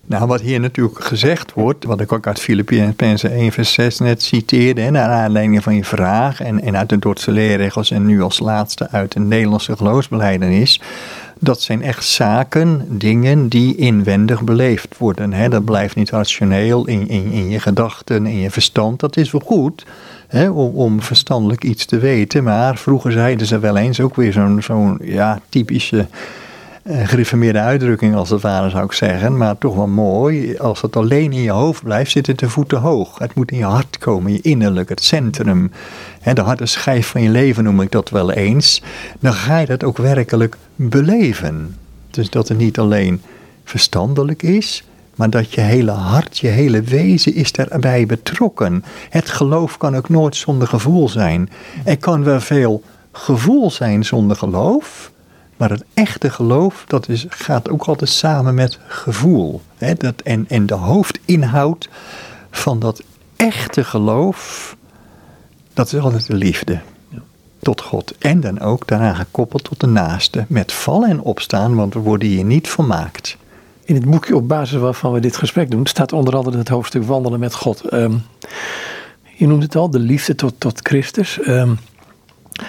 Nou, wat hier natuurlijk gezegd wordt, wat ik ook uit Filippenzen 1 vers 6 net citeerde, naar aanleiding van je vraag en, en uit de Dordtse leerregels en nu als laatste uit de Nederlandse geloofsbeleidenis, dat zijn echt zaken, dingen die inwendig beleefd worden. Hè? Dat blijft niet rationeel in, in, in je gedachten, in je verstand, dat is wel goed hè, om, om verstandelijk iets te weten, maar vroeger zeiden ze wel eens ook weer zo'n zo'n ja, typische uh, gereformeerde uitdrukking als het ware zou ik zeggen, maar toch wel mooi. Als het alleen in je hoofd blijft, zit het de voeten hoog. Het moet in je hart komen, je innerlijk, het centrum. Hè, de harde schijf van je leven noem ik dat wel eens. Dan ga je dat ook werkelijk beleven. Dus dat het niet alleen verstandelijk is, maar dat je hele hart, je hele wezen is daarbij betrokken. Het geloof kan ook nooit zonder gevoel zijn. Er kan wel veel gevoel zijn zonder geloof, Maar het echte geloof, dat is, gaat ook altijd samen met gevoel. Dat, en, en de hoofdinhoud van dat echte geloof, dat is altijd de liefde tot God. En dan ook daaraan gekoppeld tot de naaste. Met vallen en opstaan, want we worden hier niet vermaakt. In het boekje op basis waarvan we dit gesprek doen, staat onder andere het hoofdstuk wandelen met God. Um, je noemt het al, de liefde tot, tot Christus. Um,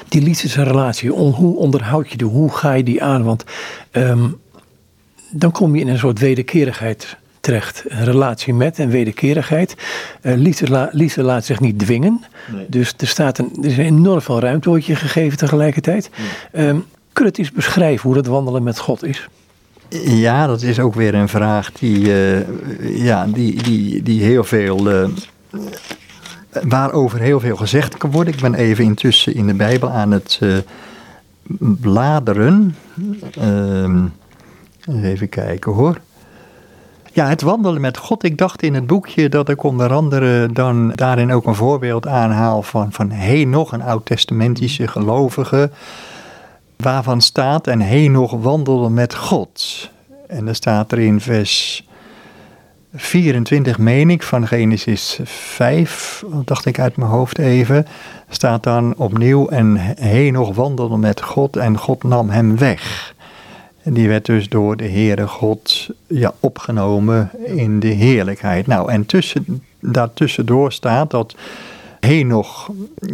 die liefdesrelatie, hoe onderhoud je die? Hoe ga je die aan? Want um, dan kom je in een soort wederkerigheid terecht. Een relatie met en wederkerigheid. Uh, liefde, liefde, laat zich niet dwingen. Dus er, staat een, er is enorm veel ruimte wordt je gegeven tegelijkertijd. Um, kun je het eens beschrijven hoe dat wandelen met God is? Ja, dat is ook weer een vraag die, uh, ja, die, die, die heel veel. Uh, waarover heel veel gezegd kan worden. Ik ben even intussen in de Bijbel aan het uh, bladeren. Ehm, even kijken hoor. Ja, het wandelen met God. Ik dacht in het boekje dat ik onder andere dan daarin ook een voorbeeld aanhaal van, van Henoch, een oud-testamentische gelovige, waarvan staat en Henoch wandelde met God. En dan staat er in vers 24, meen ik, van Genesis 5, dacht ik uit mijn hoofd even, staat dan opnieuw en Henoch wandelde met God en God nam hem weg. En die werd dus door de Heere God ja, opgenomen in de heerlijkheid. Nou, en tussen, daartussendoor staat dat Henoch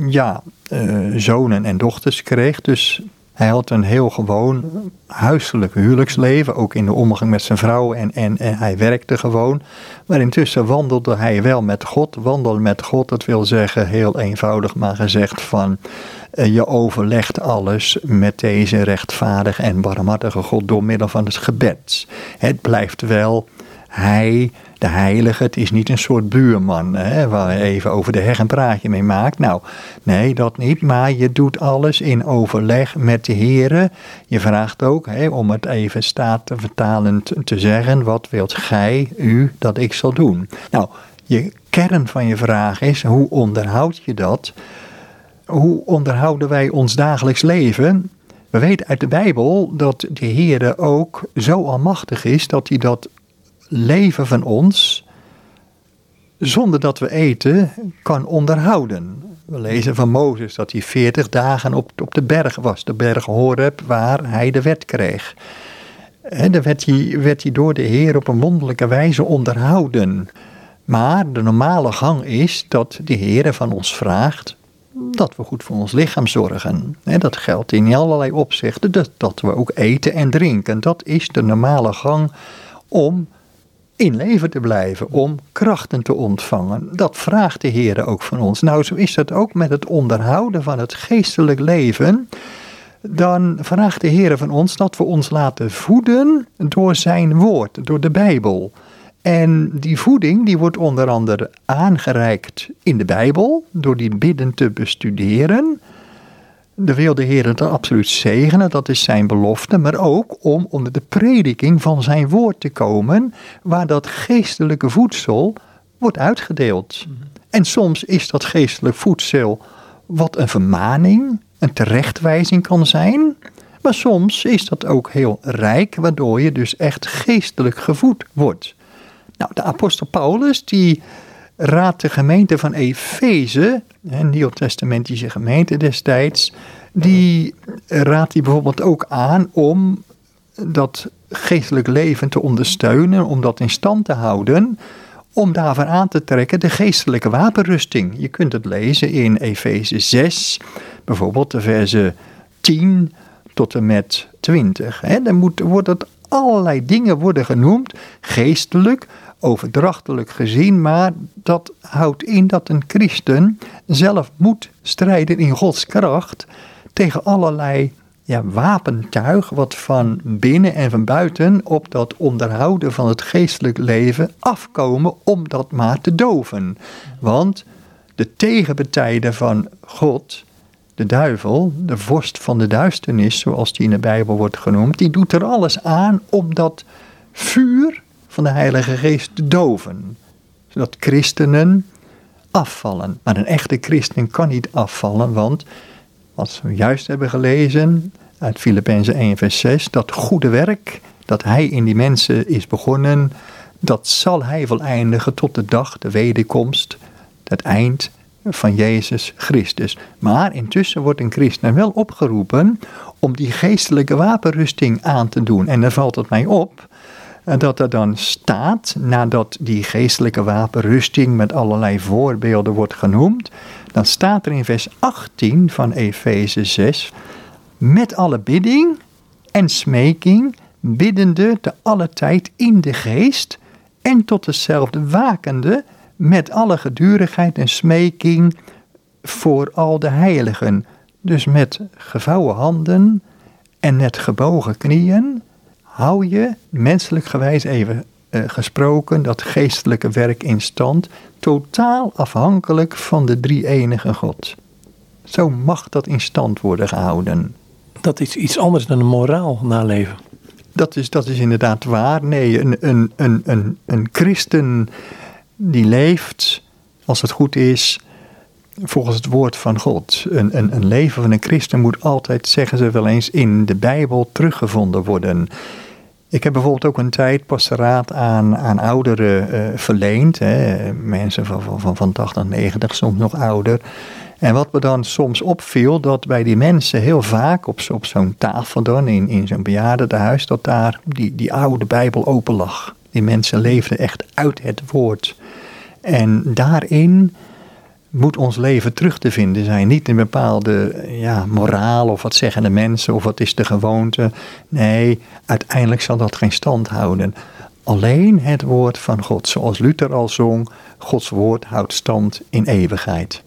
ja, uh, zonen en dochters kreeg. Dus hij had een heel gewoon huiselijk huwelijksleven, ook in de omgang met zijn vrouw en, en, en hij werkte gewoon. Maar intussen wandelde hij wel met God. Wandelen met God, dat wil zeggen, heel eenvoudig maar gezegd van eh, je overlegt alles met deze rechtvaardige en barmhartige God door middel van het gebed. Het blijft wel hij, de heilige, het is niet een soort buurman hè, waar je even over de heg een praatje mee maakt. Nou, nee, dat niet, maar je doet alles in overleg met de Heere. Je vraagt ook, hè, om het even staat te zeggen, wat wilt gij, u, dat ik zal doen? Nou, je kern van je vraag is, hoe onderhoud je dat? hoe onderhouden wij ons dagelijks leven? We weten uit de Bijbel dat de Heer ook zo almachtig is dat hij dat leven van ons, zonder dat we eten, kan onderhouden. We lezen van Mozes dat hij 40 dagen op, op de berg was, de berg Horeb, waar hij de wet kreeg. En dan werd hij, werd hij door de Heer op een wonderlijke wijze onderhouden. Maar de normale gang is dat de Heer van ons vraagt dat we goed voor ons lichaam zorgen. dat geldt in allerlei opzichten, dat, dat we ook eten en drinken. Dat is de normale gang om in leven te blijven, om krachten te ontvangen. Dat vraagt de Heer ook van ons. Nou, zo is dat ook met het onderhouden van het geestelijk leven. Dan vraagt de Heer van ons dat we ons laten voeden door zijn woord, door de Bijbel. En die voeding die wordt onder andere aangereikt in de Bijbel, door die bidden te bestuderen. De wil de Heer het absoluut zegenen, dat is zijn belofte, maar ook om onder de prediking van zijn woord te komen, waar dat geestelijke voedsel wordt uitgedeeld. Mhm. En soms is dat geestelijk voedsel wat een vermaning, een terechtwijzing kan zijn, maar soms is dat ook heel rijk, waardoor je dus echt geestelijk gevoed wordt. Nou, de apostel Paulus die raadt de gemeente van Efeze, een nieuwtestamentische gemeente destijds, die raadt hij bijvoorbeeld ook aan om dat geestelijk leven te ondersteunen, om dat in stand te houden, om daarvoor aan te trekken de geestelijke wapenrusting. Je kunt het lezen in Efeze 6, bijvoorbeeld de verse 10 tot en met 20. He, dan moet, wordt het allerlei dingen worden genoemd, geestelijk, overdrachtelijk gezien, maar dat houdt in dat een christen zelf moet strijden in Gods kracht tegen allerlei ja, wapentuig wat van binnen en van buiten op dat onderhouden van het geestelijk leven afkomen om dat maar te doven. Want de tegenpartijden van God, de duivel, de vorst van de duisternis, zoals die in de Bijbel wordt genoemd, die doet er alles aan om dat vuur van de Heilige Geest doven. Zodat christenen afvallen. Maar een echte christen kan niet afvallen, want wat we juist hebben gelezen, uit Filippenzen 1 vers 6, dat goede werk dat hij in die mensen is begonnen, dat zal hij voleindigen tot de dag, de wederkomst, het eind van Jezus Christus. Maar intussen wordt een christen wel opgeroepen om die geestelijke wapenrusting aan te doen. En dan valt het mij op dat er dan staat, nadat die geestelijke wapenrusting met allerlei voorbeelden wordt genoemd, dan staat er in vers 18 van Efeze 6, met alle bidding en smeking, biddende te alle tijd in de geest en tot dezelfde wakende, met alle gedurigheid en smeking voor al de heiligen. Dus met gevouwen handen en met gebogen knieën hou je, menselijk gewijs even uh, gesproken, dat geestelijke werk in stand, totaal afhankelijk van de drie enige God. Zo mag dat in stand worden gehouden. Dat is iets anders dan een moraal naleven. Dat is, dat is inderdaad waar. Nee, een, een, een, een, een christen die leeft, als het goed is, volgens het woord van God. Een, een, een leven van een christen moet altijd, zeggen ze wel eens, in de Bijbel teruggevonden worden. Ik heb bijvoorbeeld ook een tijd pastoraat aan, aan ouderen uh, verleend. Hè. Mensen van, van, van 80, 90, soms nog ouder. En wat me dan soms opviel, dat bij die mensen heel vaak op, op zo'n tafel dan, in, in zo'n bejaardenhuis, dat daar die, die oude Bijbel open lag. Die mensen leefden echt uit het woord. En daarin moet ons leven terug te vinden zijn. Niet in bepaalde ja, moraal of wat zeggen de mensen of wat is de gewoonte. Nee, uiteindelijk zal dat geen stand houden. Alleen het woord van God, zoals Luther al zong, Gods woord houdt stand in eeuwigheid.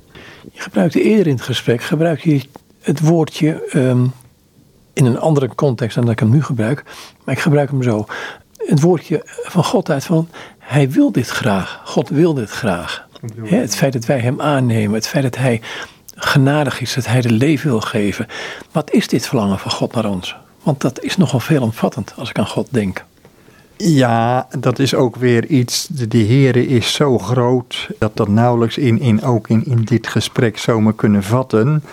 Je gebruikte eerder in het gesprek, gebruik je het woordje ehm, in een andere context dan dat ik hem nu gebruik, maar ik gebruik hem zo. Het woordje van God uit van, hij wil dit graag, God wil dit graag het feit dat wij Hem aannemen, het feit dat Hij genadig is, dat Hij de leven wil geven. Wat is dit verlangen van God naar ons? Want dat is nogal veelomvattend als ik aan God denk. Ja, dat is ook weer iets. De Heer is zo groot dat dat nauwelijks in, in, ook in, in dit gesprek zomaar kunnen vatten.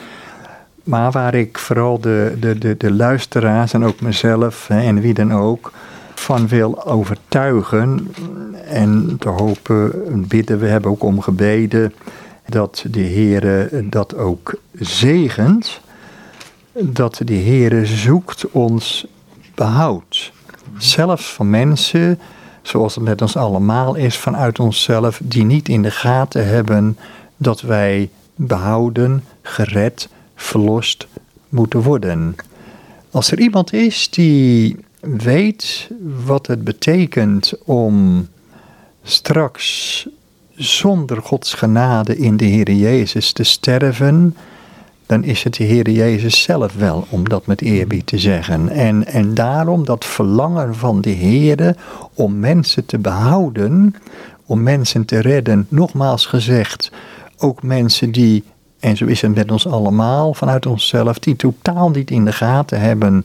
Maar waar ik vooral de, de, de, de luisteraars en ook mezelf en wie dan ook van wil overtuigen. En te hopen, bidden, we hebben ook om gebeden, dat de Heer dat ook zegent. Dat de Heer zoekt ons behoud. Zelfs van mensen, zoals het met ons allemaal is, vanuit onszelf, die niet in de gaten hebben dat wij behouden, gered, verlost moeten worden. Als er iemand is die weet wat het betekent om straks zonder Gods genade in de Heer Jezus te sterven, dan is het de Heer Jezus zelf wel, om dat met eerbied te zeggen. En, en daarom dat verlangen van de Heer om mensen te behouden, om mensen te redden, nogmaals gezegd, ook mensen die, en zo is het met ons allemaal, vanuit onszelf, die totaal niet in de gaten hebben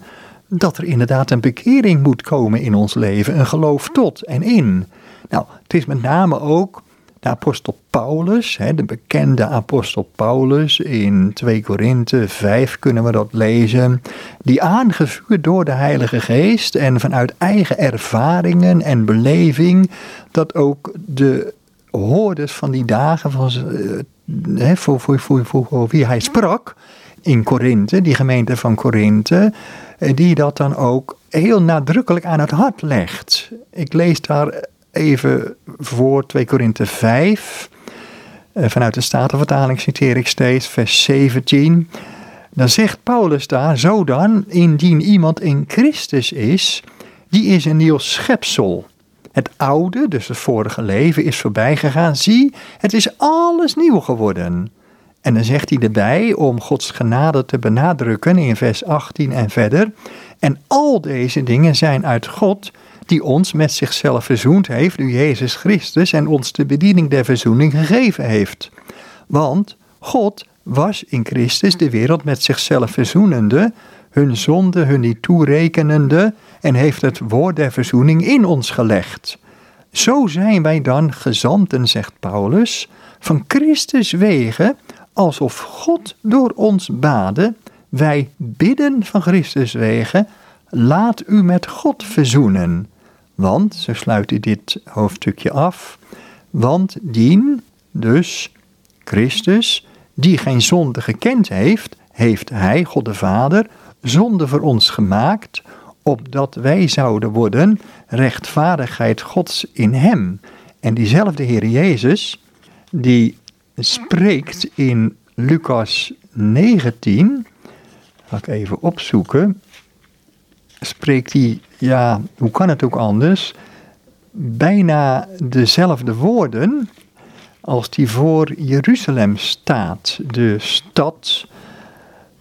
dat er inderdaad een bekering moet komen in ons leven, een geloof tot en in. Nou, het is met name ook de apostel Paulus, de bekende apostel Paulus, in 2 Korinthe 5 kunnen we dat lezen, die aangevuurd door de Heilige Geest en vanuit eigen ervaringen en beleving, dat ook de hoorders van die dagen, van, uh, voor, voor, voor, voor wie hij sprak, in Korinthe, die gemeente van Korinthe, eh, die dat dan ook heel nadrukkelijk aan het hart legt. Ik lees daar even voor 2 Korinthe 5. Eh, vanuit de Statenvertaling citeer ik steeds vers 17. Dan zegt Paulus daar, zo dan, indien iemand in Christus is, die is een nieuw schepsel. Het oude, dus het vorige leven, is voorbij gegaan. Zie, het is alles nieuw geworden. En dan zegt hij erbij, om Gods genade te benadrukken in vers 18 en verder. En al deze dingen zijn uit God, die ons met zichzelf verzoend heeft, nu Jezus Christus, en ons de bediening der verzoening gegeven heeft. Want God was in Christus de wereld met zichzelf verzoenende, hun zonde hun niet toerekenende, en heeft het woord der verzoening in ons gelegd. Zo zijn wij dan gezanten, zegt Paulus, van Christus wegen alsof God door ons baden Wij bidden van Christus wegen, laat u met God verzoenen. Want, zo sluit hij dit hoofdstukje af, want dien, dus Christus, die geen zonde gekend heeft, heeft hij, God de Vader, zonde voor ons gemaakt, opdat wij zouden worden rechtvaardigheid Gods in hem. En diezelfde Heer Jezus, die spreekt in Lucas 19, ga ik even opzoeken, spreekt hij, ja, hoe kan het ook anders, bijna dezelfde woorden als die voor Jeruzalem staat, de stad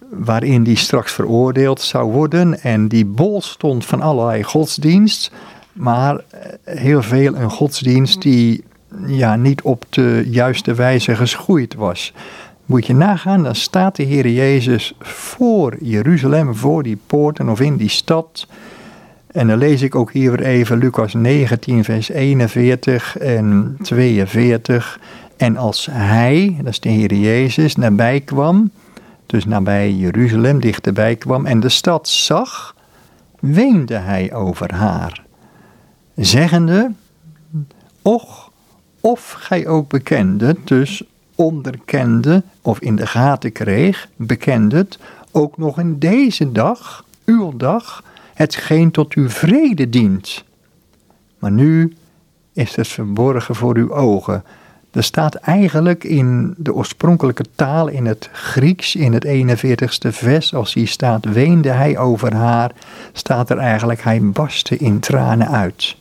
waarin die straks veroordeeld zou worden en die bol stond van allerlei godsdienst, maar eh, heel veel een godsdienst die ja, niet op de juiste wijze geschoeid was. Moet je nagaan, dan staat de Heer Jezus voor Jeruzalem, voor die poorten of in die stad. En dan lees ik ook hier weer even Lucas 19, vers 41 en 42. En als hij, dat is de Heer Jezus, nabij kwam, dus nabij Jeruzalem dichterbij kwam en de stad zag, weende hij over haar, zeggende, Och, of gij ook bekende, dus onderkende of in de gaten kreeg, bekende het, ook nog in deze dag, uw dag, hetgeen tot uw vrede dient. Maar nu is het verborgen voor uw ogen. Er staat eigenlijk in de oorspronkelijke taal, in het Grieks, in het 41ste vers, als hier staat, weende hij over haar, staat er eigenlijk, hij barstte in tranen uit.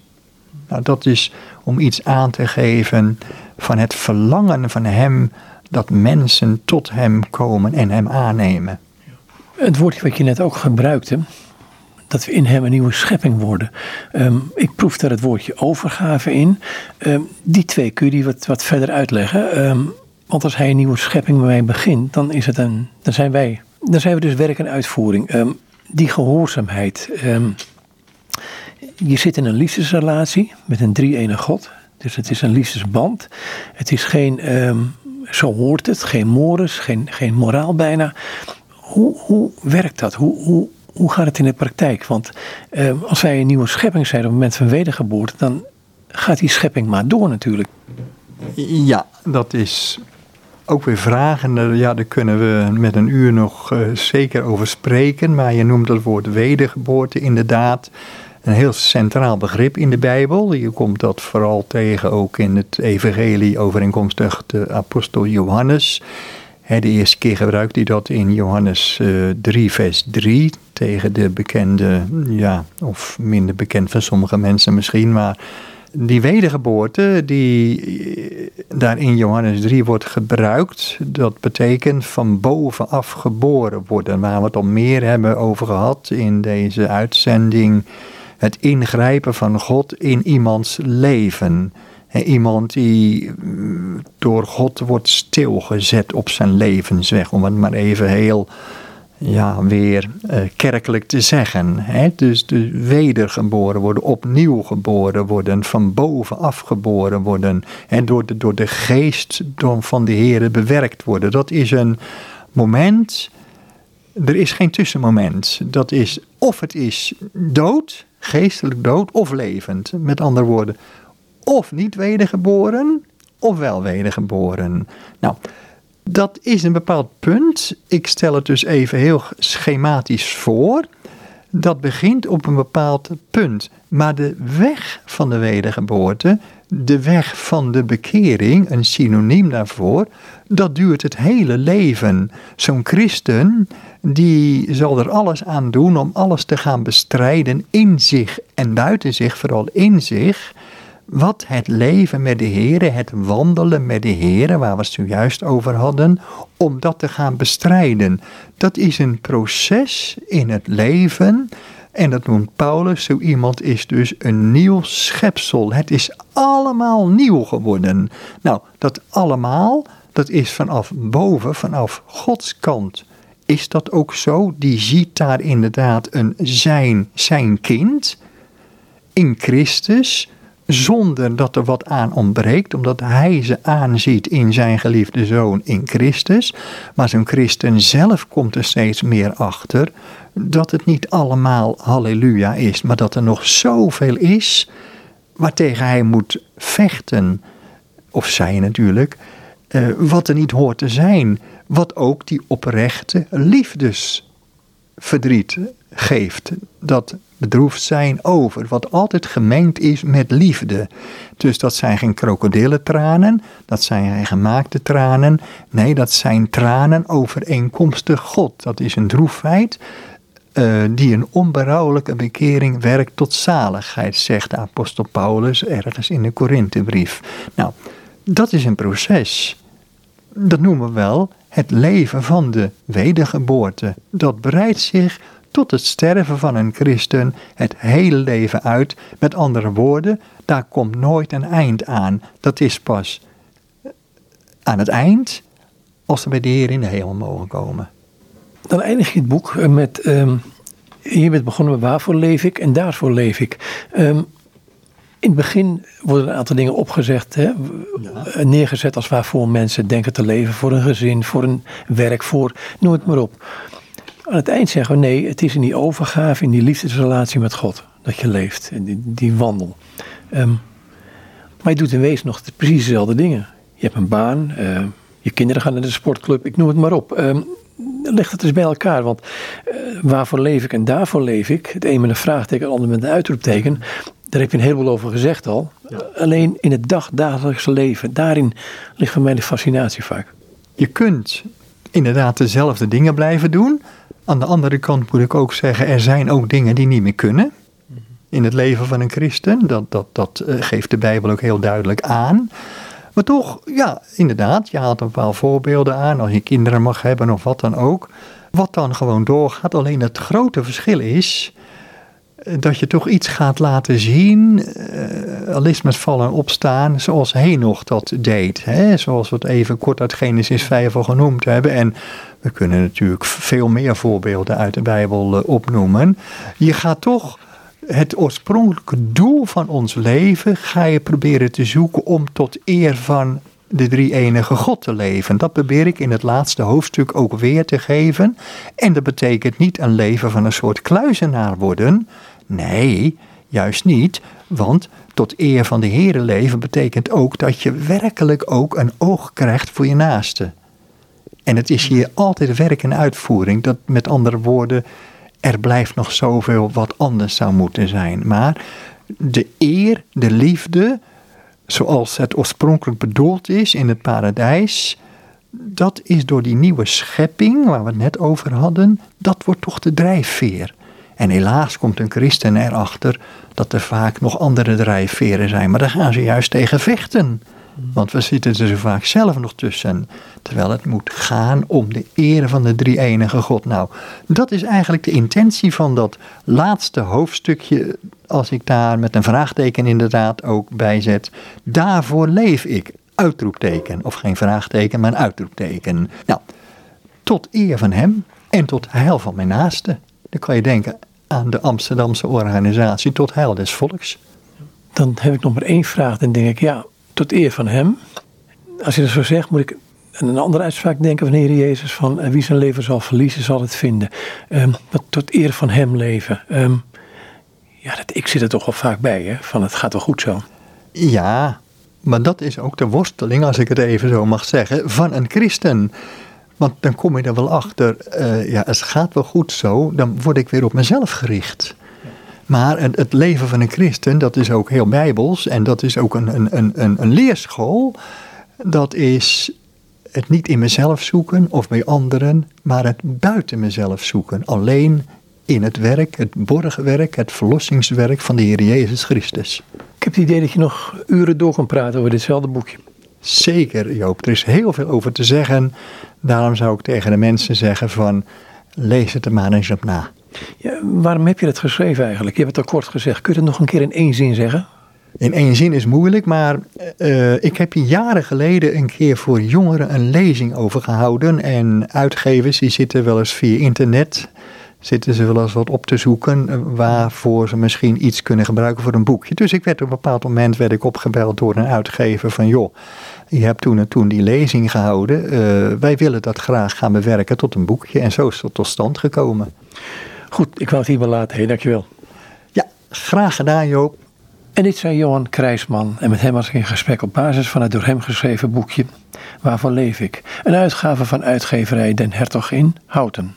Nou, dat is om iets aan te geven van het verlangen van hem dat mensen tot hem komen en hem aannemen. Het woordje wat je net ook gebruikte, dat we in hem een nieuwe schepping worden. Ehm, ik proef daar het woordje overgave in. Ehm, die twee kun je die wat, wat verder uitleggen. Ehm, want als hij een nieuwe schepping bij mij begint, dan, is het een, dan, zijn, wij, dan zijn we dus werk en uitvoering. die gehoorzaamheid. Je zit in een liefdesrelatie met een drie-ene God. Dus het is een liefdesband. Het is geen, zo hoort het, geen mores, geen, geen moraal bijna. Hoe, hoe werkt dat? Hoe, hoe, hoe gaat het in de praktijk? Want eh, als wij een nieuwe schepping zijn op het moment van wedergeboorte, dan gaat die schepping maar door natuurlijk. Ja, dat is ook weer vragen. Ja, daar kunnen we met een uur nog uh, zeker over spreken. Maar je noemt het woord wedergeboorte inderdaad een heel centraal begrip in de Bijbel. Je komt dat vooral tegen ook in het evangelie overeenkomstig de apostel Johannes. De eerste keer gebruikt hij dat in Johannes 3, eh, vers 3 tegen de bekende, ja, of minder bekend van sommige mensen misschien, maar die wedergeboorte die eh, daar in Johannes 3 wordt gebruikt, dat betekent van bovenaf geboren worden, waar we het al meer hebben over gehad in deze uitzending. Het ingrijpen van God in iemands leven. Iemand die mm, door God wordt stilgezet op zijn levensweg, om het maar even heel ja, weer uh, kerkelijk te zeggen. Hè? Dus, dus wedergeboren worden, opnieuw geboren worden, van bovenaf geboren worden. En door de, door de geest van de Heer bewerkt worden. Dat is een moment, er is geen tussenmoment. Dat is of het is dood, geestelijk dood, of levend. Met andere woorden, of niet wedergeboren, of wel wedergeboren. Nou, dat is een bepaald punt. Ik stel het dus even heel schematisch voor. Dat begint op een bepaald punt. Maar de weg van de wedergeboorte, de weg van de bekering, een synoniem daarvoor, dat duurt het hele leven. Zo'n christen, die zal er alles aan doen om alles te gaan bestrijden in zich en buiten zich, vooral in zich wat het leven met de Heer, het wandelen met de Heer, waar we het zojuist over hadden, om dat te gaan bestrijden. Dat is een proces in het leven. En dat noemt Paulus, zo iemand is dus een nieuw schepsel. Het is allemaal nieuw geworden. Nou, dat allemaal, dat is vanaf boven, vanaf Gods kant. Is dat ook zo? Die ziet daar inderdaad een zijn, zijn kind in Christus zonder dat er wat aan ontbreekt, omdat hij ze aanziet in zijn geliefde zoon in Christus. Maar zo'n christen zelf komt er steeds meer achter dat het niet allemaal halleluja is, maar dat er nog zoveel is waartegen hij moet vechten. Of zij natuurlijk, eh, wat er niet hoort te zijn. Wat ook die oprechte liefdesverdriet geeft. Dat bedroefd zijn over, wat altijd gemengd is met liefde. Dus dat zijn geen krokodillentranen, dat zijn geen gemaakte tranen. Nee, dat zijn tranen overeenkomstig God. Dat is een droefheid uh, die een onberouwelijke bekering werkt tot zaligheid, zegt de apostel Paulus ergens in de Korinthebrief. Nou, dat is een proces. Dat noemen we wel het leven van de wedergeboorte. Dat breidt zich tot het sterven van een christen het hele leven uit. Met andere woorden, daar komt nooit een eind aan. Dat is pas aan het eind als we bij de Heer in de hemel mogen komen. Dan eindig je het boek eh, met. Um, je bent begonnen met waarvoor leef ik en daarvoor leef ik. Um, in het begin worden een aantal dingen opgezegd, hè, ja. neergezet als waarvoor mensen denken te leven. Voor een gezin, voor een werk, voor noem het maar op. Aan het eind zeggen we nee, het is in die overgave, in die liefdesrelatie met God dat je leeft. In die, die wandel. Um, maar je doet in wezen nog precies dezelfde dingen. Je hebt een baan, uh, je kinderen gaan naar de sportclub, ik noem het maar op. Um, leg het eens bij elkaar, want uh, waarvoor leef ik en daarvoor leef ik? Het een met een vraagteken, het ander met een uitroepteken. Daar heb je een heleboel over gezegd al. Ja. Alleen in het dagdagelijkse leven, daarin ligt voor mij de fascinatie vaak. Je kunt inderdaad dezelfde dingen blijven doen. Aan de andere kant moet ik ook zeggen, er zijn ook dingen die niet meer kunnen. In het leven van een christen. Dat, dat, dat uh, geeft de Bijbel ook heel duidelijk aan. Maar toch, ja, inderdaad, je haalt een paar voorbeelden aan. Als je kinderen mag hebben of wat dan ook. Wat dan gewoon doorgaat. Alleen het grote verschil is eh, dat je toch iets gaat laten zien, uh, al is met vallen en opstaan, zoals Henoch dat deed. Hè? Zoals we het even kort uit Genesis 5 al genoemd hebben. En we kunnen natuurlijk veel meer voorbeelden uit de Bijbel uh, opnoemen. Je gaat toch het oorspronkelijke doel van ons leven ga je proberen te zoeken om tot eer van de drie enige God te leven. Dat probeer ik in het laatste hoofdstuk ook weer te geven. En dat betekent niet een leven van een soort kluizenaar worden. Nee, juist niet. Want tot eer van de Heere leven betekent ook dat je werkelijk ook een oog krijgt voor je naaste. En het is hier altijd werk en uitvoering. Dat met andere woorden, er blijft nog zoveel wat anders zou moeten zijn. Maar de eer, de liefde, zoals het oorspronkelijk bedoeld is in het paradijs, dat is door die nieuwe schepping waar we het net over hadden, dat wordt toch de drijfveer. En helaas komt een christen erachter dat er vaak nog andere drijfveren zijn, maar daar gaan ze juist tegen vechten. Want we zitten er zo vaak zelf nog tussen. Terwijl het moet gaan om de ere van de drie enige God. Nou, dat is eigenlijk de intentie van dat laatste hoofdstukje. Als ik daar met een vraagteken inderdaad ook bij zet. Daarvoor leef ik. Uitroepteken. Of geen vraagteken, maar een uitroepteken. Nou, tot eer van hem en tot heil van mijn naaste. Dan kan je denken aan de Amsterdamse organisatie tot heil des volks. Dan heb ik nog maar één vraag. Dan denk ik, ja, tot eer van hem. Als je dat zo zegt, moet ik aan een andere uitspraak denken van de Heer Jezus: van eh, wie zijn leven zal verliezen, zal het vinden. Um, tot eer van hem leven. Um, ja, dat, ik zit er toch wel vaak bij, hè? van het gaat wel goed zo. Ja, maar dat is ook de worsteling, als ik het even zo mag zeggen, van een christen. Want dan kom je er wel achter, uh, ja, het gaat wel goed zo, dan word ik weer op mezelf gericht. Maar het leven van een christen, dat is ook heel bijbels en dat is ook een, een, een, een leerschool. Dat is het niet in mezelf zoeken of bij anderen, maar het buiten mezelf zoeken. Alleen in het werk, het borgwerk, het verlossingswerk van de Heer Jezus Christus. Ik heb het idee dat je nog uren door kan praten over ditzelfde boekje. Zeker, Joop. Er is heel veel over te zeggen. Daarom zou ik tegen de mensen zeggen van, lees het er maar eens op na. Ja, waarom heb je dat geschreven eigenlijk? Je hebt het al kort gezegd. Kun je het nog een keer in één zin zeggen? In één zin is moeilijk, maar uh, ik heb hier jaren geleden een keer voor jongeren een lezing over gehouden. En uitgevers die zitten wel eens via internet zitten ze wel eens wat op te zoeken eh, waarvoor ze misschien iets kunnen gebruiken voor een boekje. Dus ik werd op een bepaald moment werd ik opgebeld door een uitgever van joh, je hebt toen en toen die lezing gehouden. Eh, wij willen dat graag gaan bewerken tot een boekje. En zo is het tot stand gekomen. Goed, ik wou het hier wel laten. Hey, dankjewel. Ja, graag gedaan Joop. En dit zei Johan Krijsman en met hem was ik in gesprek op basis van het door hem geschreven boekje Waarvan leef ik? Een uitgave van uitgeverij Den Hertog in Houten.